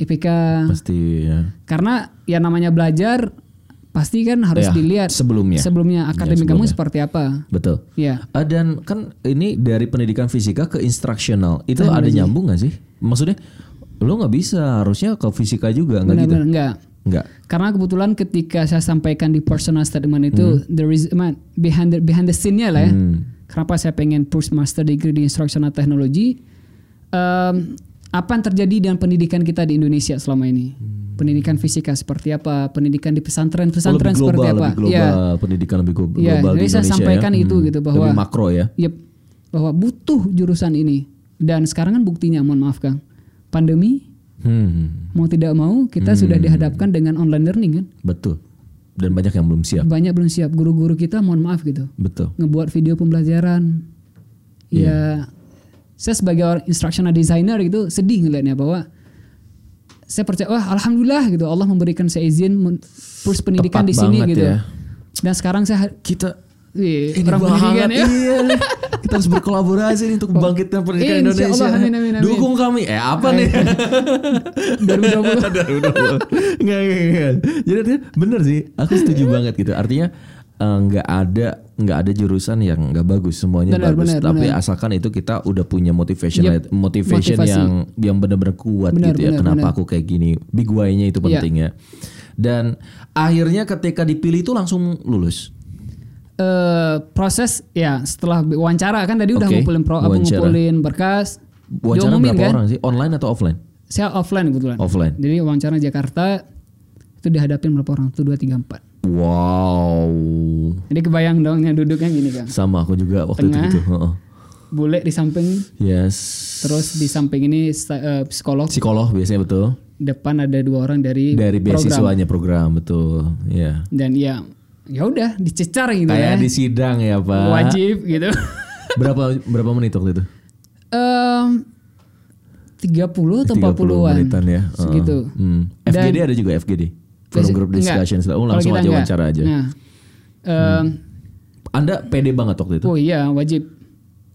IPK pasti ya. karena ya namanya belajar pasti kan harus Ya, dilihat sebelumnya. sebelumnya akademik kamu sebelumnya. seperti apa. Betul. Ya. Ah, dan kan ini dari pendidikan fisika ke instruksional itu ada nyambung gak sih? Maksudnya lo nggak bisa harusnya ke fisika juga nggak gitu? Enggak. Nggak. Karena kebetulan ketika saya sampaikan di personal statement itu the reason man, behind the behind the scene-nya lah ya. Kenapa saya pengen push master degree di instructional technology? Em, apa yang terjadi dengan pendidikan kita di Indonesia selama ini? Pendidikan fisika seperti apa? Pendidikan di pesantren Oh, pesantren seperti global, apa? lebih global, Iya. pendidikan lebih Iya, global di jadi saya Indonesia sampaikan ya. itu gitu bahwa lebih makro ya. Yep, bahwa butuh jurusan ini. Dan sekarang kan buktinya, mohon maaf Kang, pandemi Hmm, mau tidak mau kita sudah dihadapkan dengan online learning kan. betul. Dan banyak yang belum siap. Banyak belum siap. Guru-guru kita mohon maaf gitu, Betul. ngebuat video pembelajaran. Iya. Ya, saya sebagai orang instructional designer gitu sedih ngelihatnya bahwa saya percaya, wah alhamdulillah gitu Allah memberikan saya izin push pendidikan Tepat di sini gitu. ya. Dan sekarang saya Kita Wih, ini banget, ya. iya. Kita harus berkolaborasi nih untuk membangkitkan pendidikan Insya Indonesia. Allah, amin, amin, amin. Dukung kami. Eh apa nih? [laughs] 2020. [laughs] Nggak, nggak, nggak. Jadi artinya bener sih, aku setuju [laughs] banget gitu. Artinya eh, nggak ada nggak ada jurusan yang nggak bagus semuanya Benar, bagus benar, tapi benar. asalkan itu kita udah punya motivation Yep, motivation motivasi. yang yang benar-benar kuat Benar, gitu ya benar, kenapa benar. aku kayak gini big why-nya itu Iya. penting ya dan akhirnya ketika dipilih itu langsung lulus eh proses ya setelah wawancara kan tadi udah Oke, ngumpulin pro, wawancara. ngumpulin berkas. Wawancara diumumin berapa kan? orang sih? Online atau offline? Saya offline kebetulan. Offline. jadi wawancara Jakarta itu dihadapin berapa orang? Tuh dua tiga empat. Wow. Jadi kebayang dong yang duduknya gini kan sama aku juga waktu Tengah. itu gitu bule di samping. Yes. Terus di samping ini eh, psikolog. Psikolog biasanya betul. Depan ada dua orang dari, dari program. beasiswanya program betul ya. Dan ya ya udah dicecar gitu kayak ya. di sidang ya pak. Wajib gitu. [laughs] Berapa berapa menit waktu itu? Em 30 atau 30 40-an menitan ya. Heeh. segitu. Hmm. FGD ada juga FGD forum group Enggak. discussion oh, Kalau langsung aja enggak. wawancara aja. Nah, em, anda pede banget waktu itu? Oh iya wajib.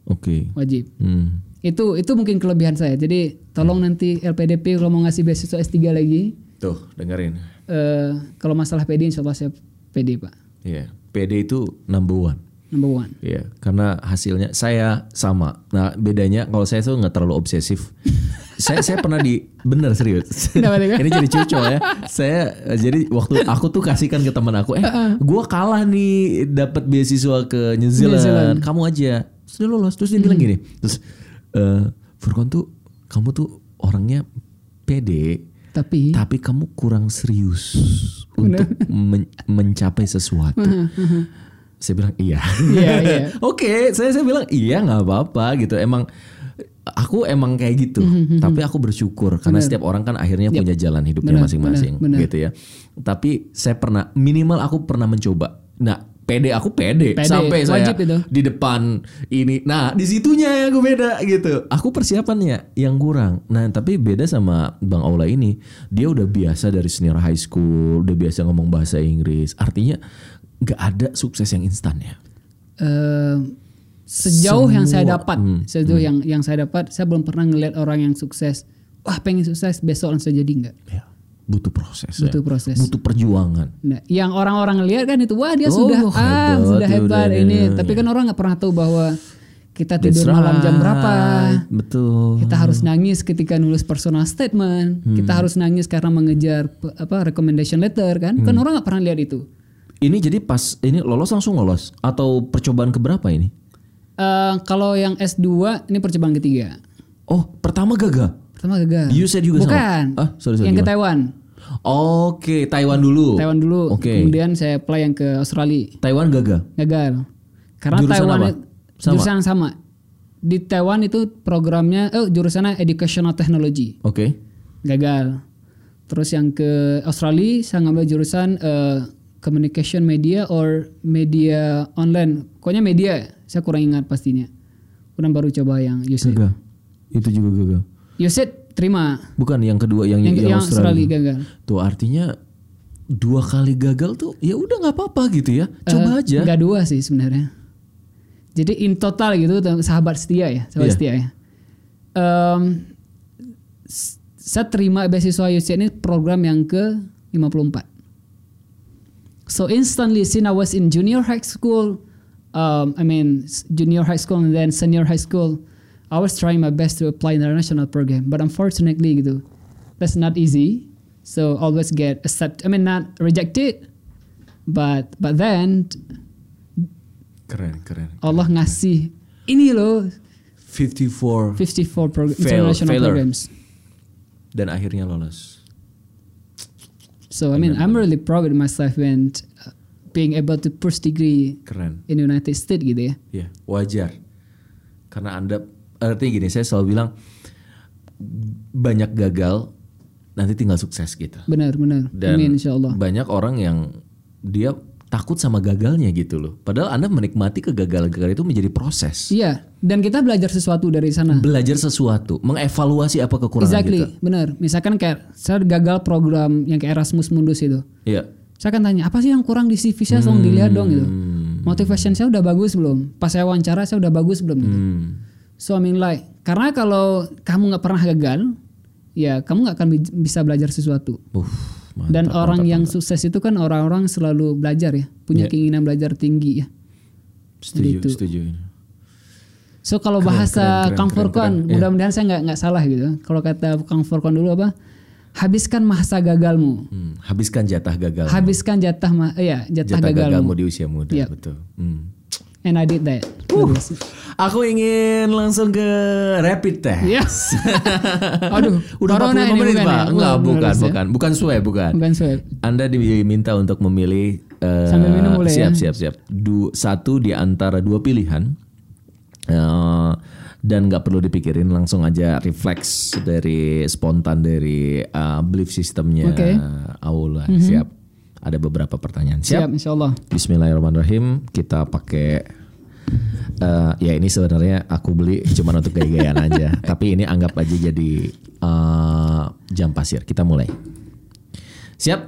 Oke. Wajib. Hmm. itu itu mungkin kelebihan saya. Jadi tolong nanti LPDP kalau mau ngasih beasiswa S3 lagi. Tuh dengerin. Eh kalau masalah PD insya Allah saya PD pak Iya, PD itu number one number one Iya, karena hasilnya saya sama. Nah, bedanya kalau saya tuh nggak terlalu obsesif. [laughs] saya saya pernah di bener serius. Ini jadi cucu ya. Saya jadi waktu aku tuh kasihkan ke teman aku, eh, gua kalah nih dapat beasiswa ke New Zealand. New Zealand. Kamu aja. Dia lolos. Terus dia bilang gini. Terus eh Furkon tuh kamu tuh orangnya pede, tapi tapi kamu kurang serius untuk men- mencapai sesuatu. saya bilang iya. Iya, iya. [laughs] Oke, saya saya bilang iya nggak apa-apa gitu. Emang aku emang kayak gitu. Tapi aku bersyukur karena setiap orang kan akhirnya punya jalan hidupnya masing-masing gitu ya. Tapi saya pernah minimal aku pernah mencoba. Nah, pede aku pede, Pede, sampai saya wajib itu. di depan ini. Nah, di situnya yang aku beda gitu. Aku persiapannya yang kurang. Nah, tapi beda sama Bang Aula ini. Dia udah biasa dari senior high school, udah biasa ngomong bahasa Inggris. Artinya nggak ada sukses yang instan ya. eh, sejauh yang saya Semua- dapat hmm, sejauh yang yang saya dapat saya belum pernah ngeliat orang yang sukses wah pengen sukses besok langsung jadi enggak Ya, butuh proses. Butuh ya. proses. Butuh perjuangan. Nah, yang orang-orang lihat kan itu wah dia Oh, sudah ah hebat, sudah ya hebat udah, ini, ya, tapi ya. kan orang nggak pernah tahu bahwa kita tidur malam jam right. berapa. Betul. Kita harus nangis ketika nulis personal statement. Hmm. Kita harus nangis karena mengejar apa recommendation letter kan. Kan Hmm. orang nggak pernah lihat itu. Ini jadi pas ini lolos langsung lolos atau percobaan keberapa ini? Eh, kalau yang S2 ini percobaan ketiga. Oh, pertama gagal. Pertama gagal. You said juga sama? Bukan. Ah, sorry, sorry, yang ke gimana? Taiwan. Oke, Taiwan dulu. Taiwan dulu. Oke. Kemudian saya apply yang ke Australia. Taiwan gagal. Gagal. Karena Jurusan Taiwan apa? Sama? jurusan yang sama. Di Taiwan itu programnya eh jurusannya Educational Technology. Oke. Gagal. Terus yang ke Australia saya ngambil jurusan eh, Communication Media or Media Online. Pokoknya media. Saya kurang ingat pastinya. Kemudian baru coba yang USAID. Gagal. Itu juga gagal. USAID terima. Bukan yang kedua yang Yang, yang, yang Australia. Australia gagal. Tuh artinya dua kali gagal tuh ya udah nggak apa-apa gitu ya. Coba Eh, aja. Enggak dua sih sebenarnya. Jadi in total gitu sahabat setia ya, sahabat Iya. setia ya. S- saya terima beasiswa UCL ini program yang ke 54. So instantly since I was in junior high school, um, I mean junior high school and then senior high school, I was trying my best to apply international program, but unfortunately gitu, that's not easy. So always get accept. I mean not rejected, but but then Keren, keren. Allah ngasih ini loh 54 54 program Fail- international failure. programs. dan akhirnya lolos. So I mean I'm really proud with myself when uh, being able to push degree Keren. in United States gitu ya. Ya, wajar. Karena Anda artinya gini, saya selalu bilang banyak gagal nanti tinggal sukses gitu. Benar benar. Dan Amin insyaallah. banyak orang yang dia takut sama gagalnya gitu loh. Padahal Anda menikmati kegagalan-kegagalan itu menjadi proses. Iya, dan kita belajar sesuatu dari sana. Belajar sesuatu, mengevaluasi apa kekurangan Exactly, kita. benar. Misalkan kayak saya gagal program yang kayak Erasmus Mundus itu. Iya. Saya akan tanya, apa sih yang kurang di CV saya? Tolong dilihat dong gitu. Motivation saya udah bagus belum? Pas saya wawancara saya udah bagus belum gitu. Hmm. So I mean like, karena kalau kamu nggak pernah gagal, ya kamu nggak akan bi- bisa belajar sesuatu. Uh, mantap, Dan orang mantap, yang mantap. sukses itu kan orang-orang selalu belajar ya, punya Iya. keinginan belajar tinggi ya. setuju, itu. setuju. So kalau Keren, bahasa keren, Kang keren. Iya. mudah-mudahan saya nggak nggak salah gitu. Kalau kata Kang Furqan dulu apa? Habiskan masa gagalmu. Hmm, habiskan jatah gagal. Habiskan jatah ma ya jatah, jatah gagalmu gagalmu. di usia muda, Iya. betul. Hmm. And I did that. Uh, aku ingin langsung ke rapid test. Iya. [laughs] Aduh, Udah 45 corona ini menit, bukan Pak. ya? Enggak, Bukan, bukan, ya? bukan. Bukan swab, bukan. Bukan swab. Anda diminta untuk memilih Sambil minum boleh siap, ya? siap, siap. Du, satu di antara dua pilihan. Eh, dan nggak perlu dipikirin langsung aja refleks dari spontan dari eh, belief sistemnya Oke. Aula siap ada beberapa pertanyaan. Siap, Siap, insya Allah. Bismillahirrahmanirrahim. Kita pakai eh, ya ini sebenarnya aku beli cuma untuk gaya-gayaan [laughs] aja. Tapi ini anggap aja jadi eh, jam pasir. Kita mulai. Siap?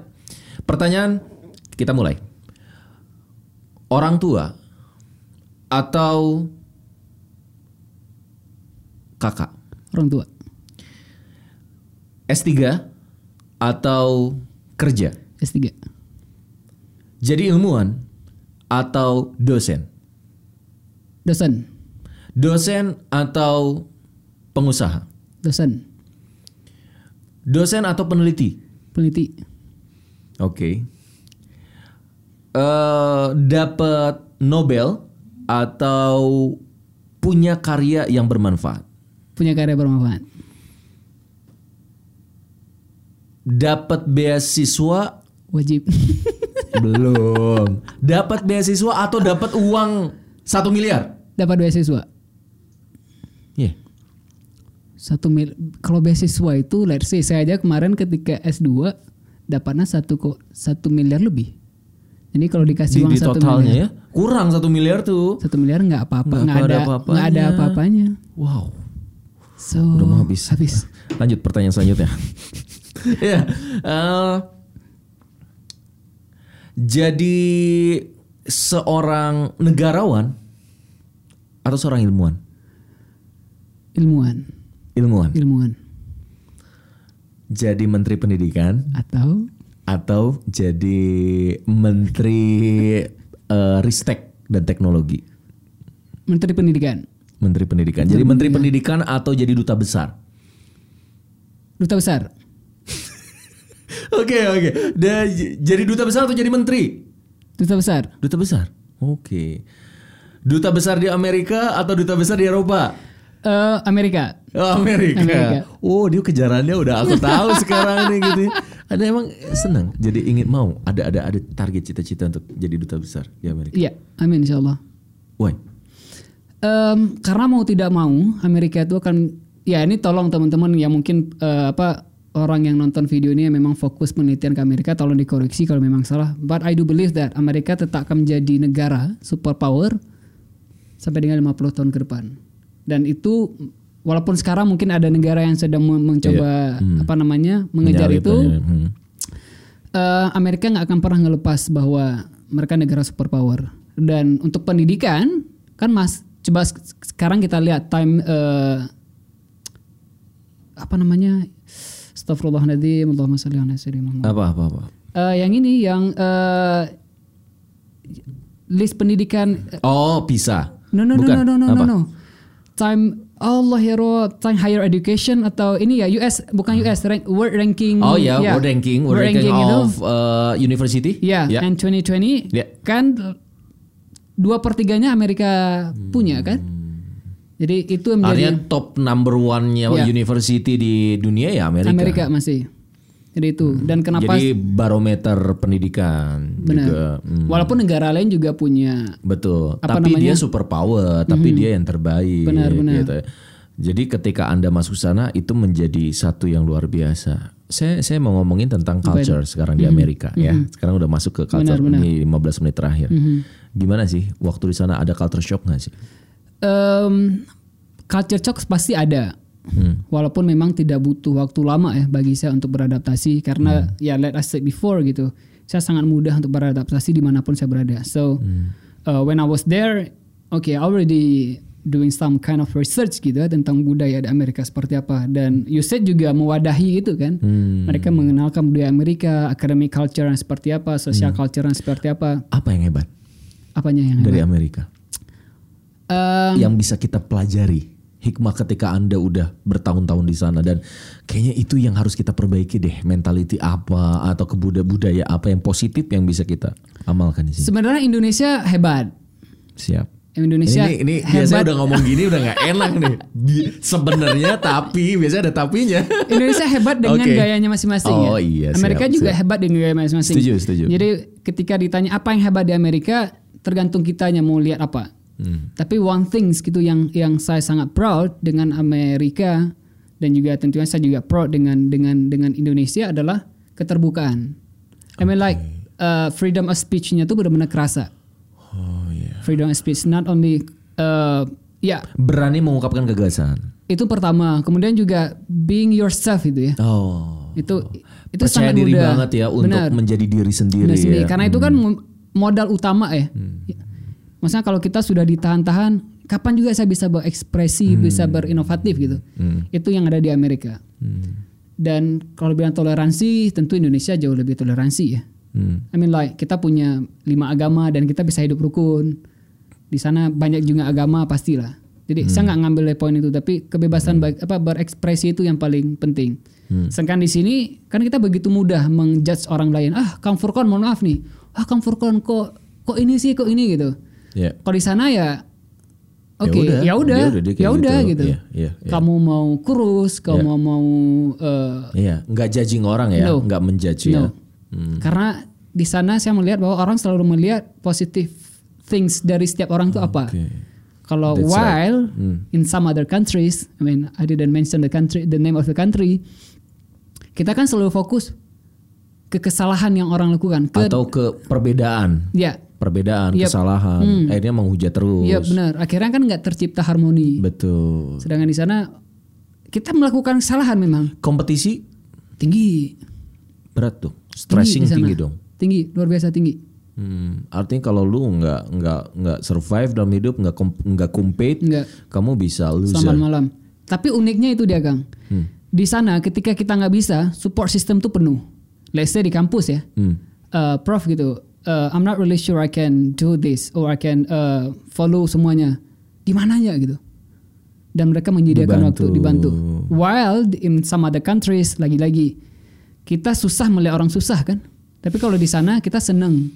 Pertanyaan kita mulai. Orang tua atau kakak? Orang tua. S3 atau kerja? S3. Jadi ilmuwan atau dosen Dosen. dosen atau pengusaha Dosen. dosen atau peneliti Peneliti. oke Eh, dapat Nobel atau punya karya yang bermanfaat Punya karya bermanfaat. dapat beasiswa Wajib. [laughs] belum dapat beasiswa atau dapat uang satu miliar Dapat beasiswa. Iya. Satu mil. Kalau beasiswa itu, let's say saya aja kemarin ketika S2 dapatnya satu kok satu miliar lebih. Jadi kalau dikasih di, uang di satu totalnya miliar, ya kurang satu miliar tuh satu miliar nggak apa-apa, Nggak ada nggak ada apa-apanya. wow So udah mau habis Habis. lanjut pertanyaan selanjutnya [laughs] ya eh, jadi seorang negarawan atau seorang ilmuwan? Ilmuwan, ilmuwan. Ilmuwan. Jadi menteri pendidikan? Atau? Atau jadi menteri eh, ristek dan teknologi? Menteri pendidikan, menteri pendidikan. Jadi menteri pendidikan atau jadi duta besar? Duta besar, oke oke j- jadi duta besar atau jadi menteri duta besar. duta besar oke Duta besar di Amerika atau duta besar di Eropa? Eh, Amerika. Oh, Amerika. Amerika. Oh, dia kejarannya udah aku tahu [laughs] sekarang nih gitu. Ada emang senang jadi ingin mau ada ada ada target cita-cita untuk jadi duta besar di Amerika. Iya, amin insyaallah. Why? Em, karena mau tidak mau Amerika itu akan ya ini tolong teman-teman yang mungkin eh, apa orang yang nonton video ini yang memang fokus penelitian ke Amerika tolong dikoreksi kalau memang salah. But I do believe that Amerika tetap akan menjadi negara superpower sampai dengan 50 tahun ke depan. Dan itu walaupun sekarang mungkin ada negara yang sedang men- mencoba apa namanya mengejar Menyalip, itu. Hmm. eh, Amerika nggak akan pernah ngelepas bahwa mereka negara superpower dan untuk pendidikan kan mas coba sek- sekarang kita lihat time eh, apa namanya Astagfirullahaladzim Allahumma sholli ala sayyidina Muhammad. Apa apa apa. Eh, yang ini yang eh, list pendidikan Oh, PISA. no no no Bukan. no no no no Apa? no time Allah ya Rob, time higher education atau ini ya US bukan US rank, world ranking Oh ya, ya, World Ranking, World, Ranking, itu. of uh, University. Ya, Ya. and 2020 Ya. kan dua pertiganya Amerika punya kan. Jadi itu yang menjadi Artinya top number one-nya Ya. university di dunia ya Amerika. Amerika masih. Jadi itu dan kenapa Jadi barometer pendidikan benar. juga. Hmm, Walaupun negara lain juga punya betul. Apa tapi dia namanya? super power, tapi dia yang terbaik. Benar, benar. gitu. Jadi ketika Anda masuk sana itu menjadi satu yang luar biasa. Saya saya mau ngomongin tentang culture sekarang di Amerika ya. Sekarang udah masuk ke culture Benar, benar. ini 15 menit terakhir. Gimana sih waktu di sana ada culture shock nggak sih? Em, culture shock pasti ada. Hmm. Walaupun memang tidak butuh waktu lama ya bagi saya untuk beradaptasi karena Hmm. ya let us say before gitu. Saya sangat mudah untuk beradaptasi di mana pun saya berada. So Hmm. uh, when I was there, okay, I already doing some kind of research gitu ya tentang budaya di Amerika seperti apa dan USAID juga mewadahi itu kan. Hmm. Mereka mengenalkan budaya Amerika, academic culture yang seperti apa, social Hmm. culture yang seperti apa, Apa yang hebat apanya yang dari hebat. Amerika? Em, yang bisa kita pelajari hikmah ketika anda udah bertahun-tahun di sana dan kayaknya itu yang harus kita perbaiki deh mentality apa atau kebudaya budaya apa yang positif yang bisa kita amalkan di sini sebenarnya Indonesia hebat. siap Indonesia ini ini hebat. biasanya udah ngomong gini udah nggak enak nih sebenarnya tapi biasanya ada tapinya Indonesia hebat dengan Oke. gayanya masing-masing Oh, ya. iya, siap, Amerika juga siap. hebat dengan gaya masing-masing. Setuju, setuju. Jadi ketika ditanya apa yang hebat di Amerika, tergantung kitanya mau lihat apa. Hmm. Tapi one things gitu yang yang saya sangat proud dengan Amerika dan juga tentunya saya juga proud dengan dengan dengan Indonesia adalah keterbukaan. I mean like uh, freedom of speech-nya tuh benar-benar kerasa. oh iya Freedom of speech not only uh, ya berani mengungkapkan gagasan itu pertama. Kemudian juga being yourself itu ya. oh itu itu percaya sangat diri mudah banget ya untuk Benar. menjadi diri sendiri Benar sendiri. ya karena itu kan mo- modal utama ya maksudnya kalau kita sudah ditahan-tahan kapan juga saya bisa berekspresi bisa berinovatif gitu? Itu yang ada di Amerika. Hmm. dan kalau bilang toleransi tentu Indonesia jauh lebih toleransi ya. Hmm. I mean like kita punya lima agama dan kita bisa hidup rukun. Di sana banyak juga agama pastilah. Jadi saya nggak ngambil poin itu tapi kebebasan baik- apa berekspresi itu yang paling penting. Sedangkan di sini kan kita begitu mudah menjudge orang lain. Ah Kang Furkon mohon maaf nih. Ah Kang Furkon kok kok ini sih kok ini gitu ya kalau di sana ya Ya oke udah, ya udah dia udah, ya udah gitu. gitu Iya, iya, iya. kamu mau kurus kamu mau eh, Iya, nggak judging orang ya, No. nggak menjudge ya. No. Karena di sana saya melihat bahwa orang selalu melihat positive things dari setiap orang itu apa. Oke. Kalau That's right. Hmm. while in some other countries, I mean I didn't mention the country, the name of the country, kita kan selalu fokus ke kesalahan yang orang lakukan. Ke, Atau ke perbedaan, ya, perbedaan, Yep. kesalahan, akhirnya menghujat terus. ya benar. Akhirnya kan nggak tercipta harmoni. Betul. Sedangkan di sana kita melakukan kesalahan memang Kompetisi tinggi, berat tuh, stressing sana. tinggi dong. tinggi, luar biasa tinggi. Hmm, artinya kalau lu nggak nggak nggak survive dalam hidup, nggak nggak compete, Nggak. kamu bisa loser. Selamat malam. Tapi uniknya itu dia Kang. Hmm. Di sana ketika kita nggak bisa, support system tuh penuh. Let's say di kampus ya, Hmm. uh, Prof gitu. Uh, I'm not really sure I can do this or I can uh, follow semuanya. Di mananya gitu. Dan mereka menyediakan Dibantu. waktu dibantu. While in some other countries lagi-lagi kita susah melihat orang susah kan. Tapi kalau di sana kita seneng.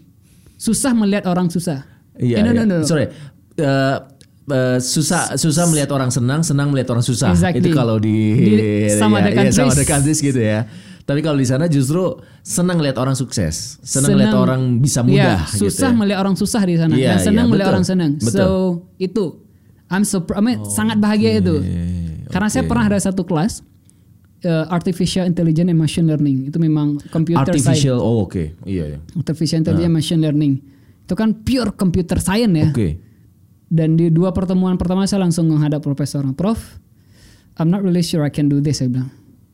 Susah melihat orang susah. Iya, Eh, no, iya. no, no, no. sorry. eh, eh, susah susah melihat orang senang, senang melihat orang susah. Exactly. Itu kalau di, Di- some countries. other countries gitu ya. Tapi kalau di sana justru senang lihat orang sukses, senang lihat orang bisa Iya, mudah susah gitu. ya. melihat orang susah di sana Iya, dan senang iya, melihat betul. orang senang. Betul. So itu I'm so I mean, sangat bahagia itu. Karena saya oke. pernah ada satu kelas uh, artificial intelligence and machine learning. Itu memang computer science. Artificial, oh oke, iya, iya. Artificial intelligence and machine learning. Itu kan pure computer science ya. Oke. Dan di dua pertemuan pertama saya langsung menghadap profesor. Prof, I'm not really sure I can do this. Saya bilang.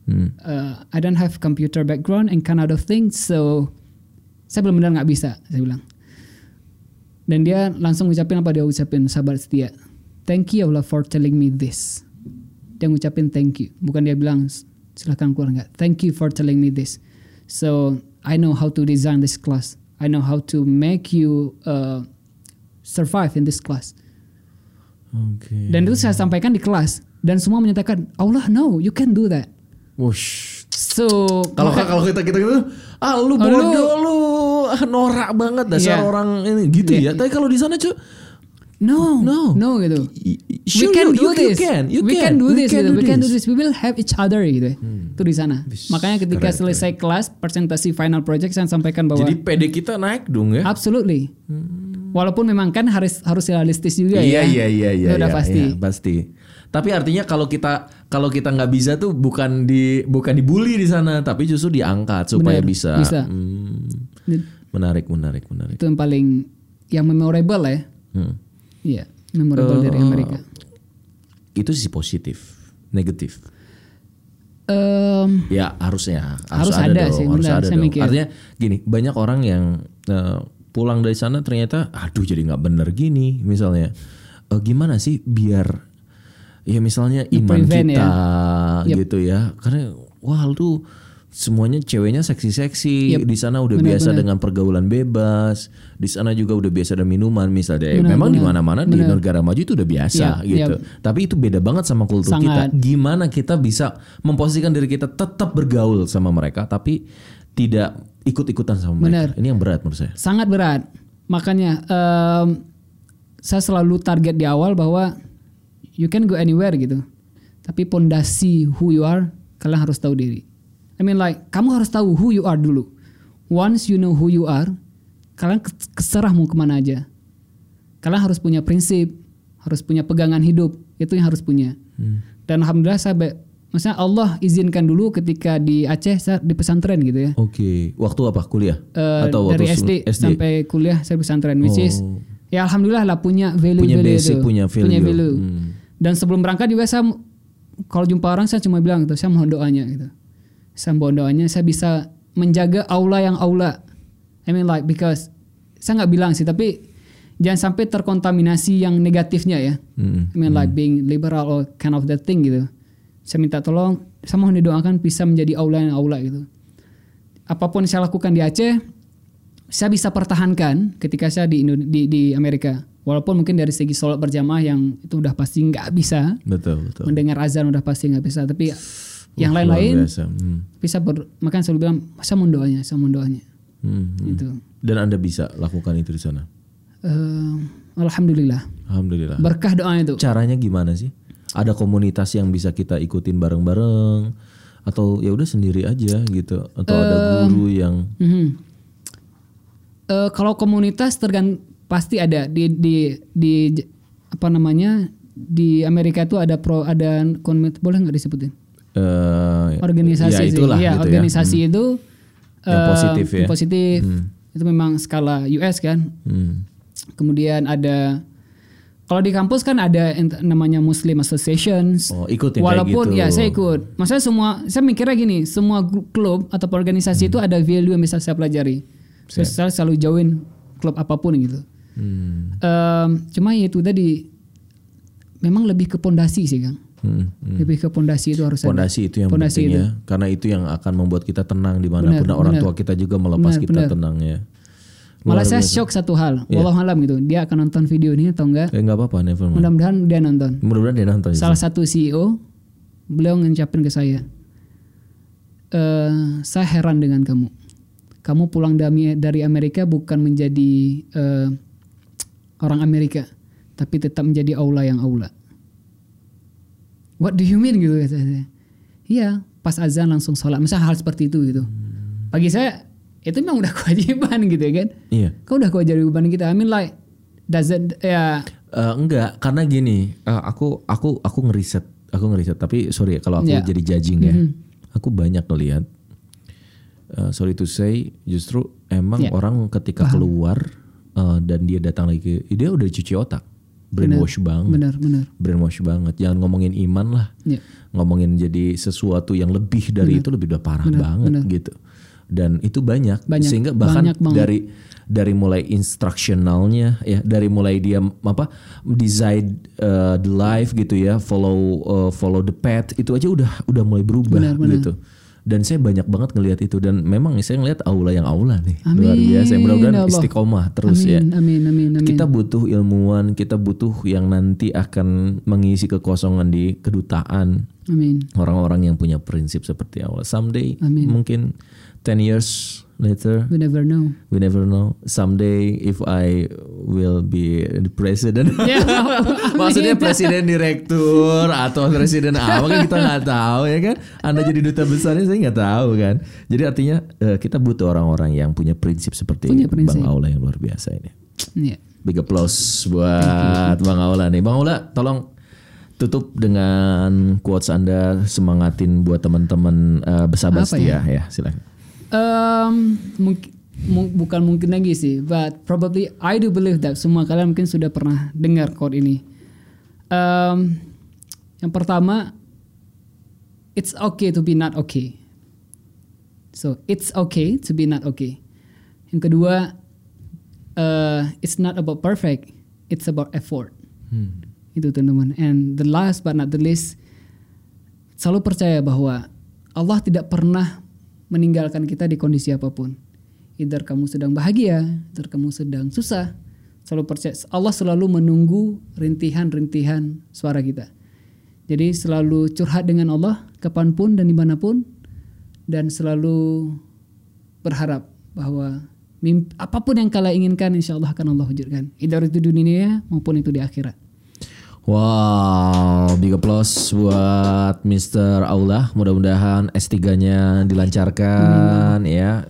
Hmm. Uh, I don't have computer background and kind of things, so saya belum benar nggak bisa. Saya bilang. Dan dia langsung ngucapin apa dia ucapin sahabat setia. Thank you Allah for telling me this. Dia ngucapin thank you. Bukan dia bilang silakan keluar nggak. Thank you for telling me this. So I know how to design this class. I know how to make you uh, survive in this class. Oke. Dan itu saya sampaikan di kelas dan semua menyatakan Allah no you can do that. Wush. So Kalau kalau kita kita gitu, ah lu Oh, bodoh lu- lu, ah, norak banget dasar Iya. orang ini gitu ya. Iya. Tapi kalau di sana cuy, no No. no gitu. sure, we can do you- this. You can, you we can, can do we this. can gitu. do we can do this. Hmm. We will help each other gitu. Itu di sana. Makanya ketika keren, selesai kelas presentasi final project saya sampaikan bahwa Jadi PD kita naik dong ya. absolutely. Walaupun memang kan harus harus realistis juga Iya ya. iya iya iya. Itu udah iya, pasti. iya, pasti. Tapi artinya kalau kita kalau kita nggak bisa tuh bukan di bukan dibully di sana, tapi justru diangkat supaya Benar, bisa. bisa. Hmm, menarik menarik menarik. Itu yang paling yang memorable lah ya. Hmm. Iya, memorable dari Eh, Amerika. Itu sisi positif, negatif. Em, Ya harusnya Harus ada, ada dong, sih, harus benar, ada saya dong. mikir. Artinya gini, banyak orang yang eh, pulang dari sana ternyata, aduh jadi nggak bener gini, misalnya. Eh, gimana sih biar ya misalnya iman Nge-prevent kita ya. gitu ya, karena wah lu semuanya ceweknya seksi-seksi Yep. di sana udah Benar, biasa benar. dengan pergaulan bebas di sana juga udah biasa ada minuman misalnya Eh, Benar, memang di mana-mana di negara maju itu udah biasa Yap, gitu yap. tapi itu beda banget sama kultur kita Sangat. gimana kita bisa memposisikan diri kita tetap bergaul sama mereka tapi tidak ikut-ikutan sama mereka. Benar. Ini yang berat menurut saya. sangat berat. Makanya em, saya selalu target di awal bahwa you can go anywhere gitu. Tapi pondasi who you are kalian harus tahu diri. I mean like kamu harus tahu who you are dulu. Once you know who you are, kalian kes- keserah mau ke mana aja. Kalian harus punya prinsip, harus punya pegangan hidup. Itu yang harus punya. Dan alhamdulillah saya maksudnya Allah izinkan dulu ketika di Aceh saya di pesantren gitu ya. Oke, waktu apa? Kuliah? Eh, Atau dari waktu SD, sebelum- sampai kuliah saya pesantren which is Oh. ya alhamdulillah lah punya value Punya value basic, itu. punya value. Hmm. dan sebelum berangkat juga saya kalau jumpa orang saya cuma bilang gitu saya mohon doanya gitu saya mohon doanya saya bisa menjaga aula yang aula I mean like because saya nggak bilang sih tapi jangan sampai terkontaminasi yang negatifnya ya Hmm. I mean like being liberal or kind of that thing gitu. Saya minta tolong, saya mohon didoakan bisa menjadi aula yang aula gitu. Apa pun yang saya lakukan di Aceh, saya bisa pertahankan ketika saya di Indo- di, di Amerika. Walaupun mungkin dari segi sholat berjamaah yang itu udah pasti nggak bisa, Betul, betul. mendengar azan udah pasti nggak bisa. Tapi yang Wah, luar lain-lain. Hmm. bisa ber, makanya selalu bilang, saya mohon doanya, saya mohon doanya. Hmm, hmm. Gitu. Dan Anda bisa lakukan itu di sana. Eh, Alhamdulillah, Alhamdulillah. berkah doa itu. Caranya gimana sih? Ada komunitas yang bisa kita ikutin bareng-bareng atau ya udah sendiri aja gitu atau ada guru yang. Eh, kalau komunitas tergan pasti ada di di di apa namanya di Amerika itu ada pro ada komunitas boleh nggak disebutin eh, organisasi ya sih itulah Iya, gitu ya. organisasi itu Yang eh, positif ya. positif itu memang skala US kan Hmm. kemudian ada kalau di kampus kan ada yang namanya Muslim Associations Oh, ikut Walaupun gitu. ya saya ikut. Maksudnya semua saya mikirnya gini, semua klub atau organisasi itu ada value yang bisa saya pelajari. Saya selalu join klub apa pun gitu. Hmm. Em, cuma ya itu tadi memang lebih ke pondasi sih, Kang. Hmm. hmm. Lebih ke pondasi itu harus ada. Pondasi itu yang Pondasi penting ya, karena itu yang akan membuat kita tenang di mana pun Benar, dan orang benar. tua kita juga melepas Benar, kita benar. tenang ya. Malah saya shock satu hal. Iya. Walau alam gitu. Dia akan nonton video ini atau enggak? Eh nggak apa-apa, never mind. Mudah-mudahan dia nonton. Mudah-mudahan dia nonton. Salah satu CEO beliau ngucapin ke saya, eh saya heran dengan kamu. Kamu pulang dari Amerika bukan menjadi eh, orang Amerika, tapi tetap menjadi aula yang aula. What do you mean gitu kata saya. Iya, pas azan langsung sholat. Misal hal seperti itu gitu. Bagi saya itu memang udah [laughs] kewajiban gitu ya kan. Iya. Kau udah kewajiban kita. I mean like doesn't ya Eh, enggak, karena gini, eh, aku aku aku ngeriset, aku ngeriset. Tapi sorry ya kalau aku Ya. jadi judging ya, aku banyak ngelihat. eh, sorry to say, justru emang Ya. orang ketika keluar eh, dan dia datang lagi, dia udah cuci otak, brainwash banget, benar benar. brainwash banget. Jangan ngomongin iman lah, Ya. ngomongin jadi sesuatu yang lebih dari itu lebih udah parah banget gitu. Dan itu banyak, Banyak, sehingga bahkan banyak banget. dari dari mulai instructionalnya ya, dari mulai dia apa design uh, the life gitu ya, follow uh, follow the path itu aja udah udah mulai berubah Benar, benar. gitu. Dan saya banyak banget ngelihat itu dan memang saya ngelihat aula yang aula nih Amin, luar biasa. ya Mudah-mudahan Allah. istiqomah terus amin, ya. Amin amin amin. Kita butuh ilmuwan, kita butuh yang nanti akan mengisi kekosongan di kedutaan amin. orang-orang yang punya prinsip seperti awal. Someday Amin. mungkin 10 years later We never know. we never know. Someday if I will be the president. [laughs] [laughs] Ya, Maksudnya presiden direktur atau presiden apa kan kita nggak tahu ya kan. Anda jadi duta besarnya saya nggak tahu kan. Jadi artinya eh, kita butuh orang-orang yang punya prinsip seperti Punya prinsip. Bang Aula yang luar biasa ini. Ya. Big applause buat Bang Aula nih. Bang Aula tolong tutup dengan quotes Anda semangatin buat teman-teman uh, bersahabat Apa setia ya, silakan. Um, mungkin mu- bukan mungkin lagi sih, but probably I do believe that semua kalian mungkin sudah pernah dengar quote ini. Um, yang pertama, it's okay to be not okay. So it's okay to be not okay. Yang kedua, uh, it's not about perfect, it's about effort. Itu teman-teman. And the last but not the least, selalu percaya bahwa Allah tidak pernah meninggalkan kita di kondisi apa pun. Either kamu sedang bahagia, either kamu sedang susah. Selalu percaya Allah selalu menunggu rintihan-rintihan suara kita. Jadi selalu curhat dengan Allah kapan pun dan di mana pun dan selalu berharap bahwa mimpi, apa pun yang kalian inginkan insya Allah akan Allah wujudkan. Either itu dunia maupun itu di akhirat. Wow, big applause buat Mr. Aula. Mudah-mudahan S3-nya dilancarkan ya.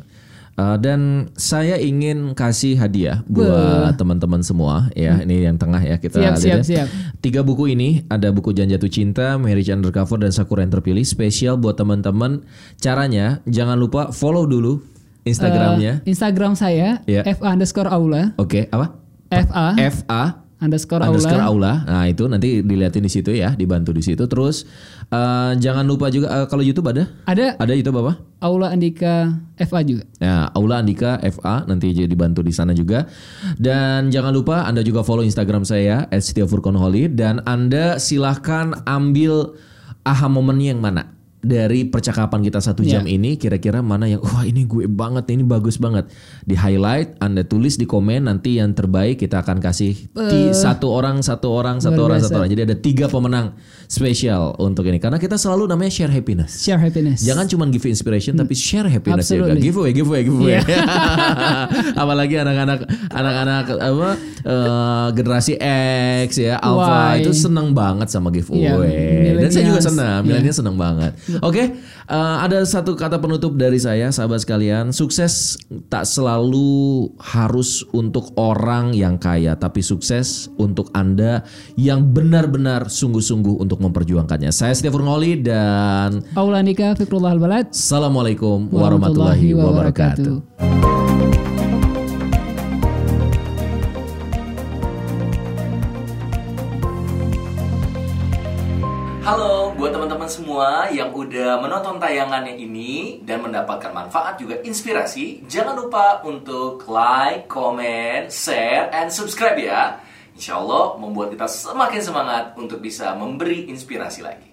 Uh, dan saya ingin kasih hadiah buat teman-teman semua ya. Ini yang tengah ya kita Siap, lihat siap, ya. siap. Tiga buku ini ada buku Jangan Jatuh Cinta, Marriage Undercover dan Sakura yang terpilih spesial buat teman-teman. Caranya jangan lupa follow dulu Instagramnya. Eh, Instagram saya Ya. f underscore aula Oke, apa? fa F A underscore underscore aula. aula. Nah itu nanti dilihatin di situ ya, dibantu di situ. Terus eh, jangan lupa juga eh, kalau YouTube ada, Ada ada YouTube apa? Aula Andika FA juga. Ya, Aula Andika FA nanti jadi dibantu di sana juga. Dan jangan lupa Anda juga follow Instagram saya @setiafurkonholi dan Anda silahkan ambil aha momennya yang mana dari percakapan kita satu jam ini kira-kira mana yang wah ini gue banget ini bagus banget. Di highlight Anda tulis di komen nanti yang terbaik kita akan kasih ti- satu orang satu orang satu orang satu orang. Jadi ada tiga pemenang spesial untuk ini karena kita selalu namanya share happiness Share happiness. Jangan cuma give inspiration tapi share happiness juga. Absolutely. Giveaway, giveaway, giveaway. [laughs] Apalagi anak-anak anak-anak apa eh, generasi X ya, Alpha Why? itu senang banget sama giveaway. Iya, Dan saya juga senang, milenial senang banget. Oke, eh, ada satu kata penutup dari saya sahabat sekalian, sukses tak selalu harus untuk orang yang kaya, tapi sukses untuk Anda yang benar-benar sungguh-sungguh untuk memperjuangkannya. Saya Stefan Ngoli dan Aula Andika Fikrullah Al-Balad. Assalamualaikum warahmatullahi wabarakatuh. Halo buat teman-teman semua yang udah menonton tayangannya ini dan mendapatkan manfaat juga inspirasi, jangan lupa untuk like, comment, share, and subscribe ya. Insya Allah membuat kita semakin semangat untuk bisa memberi inspirasi lagi.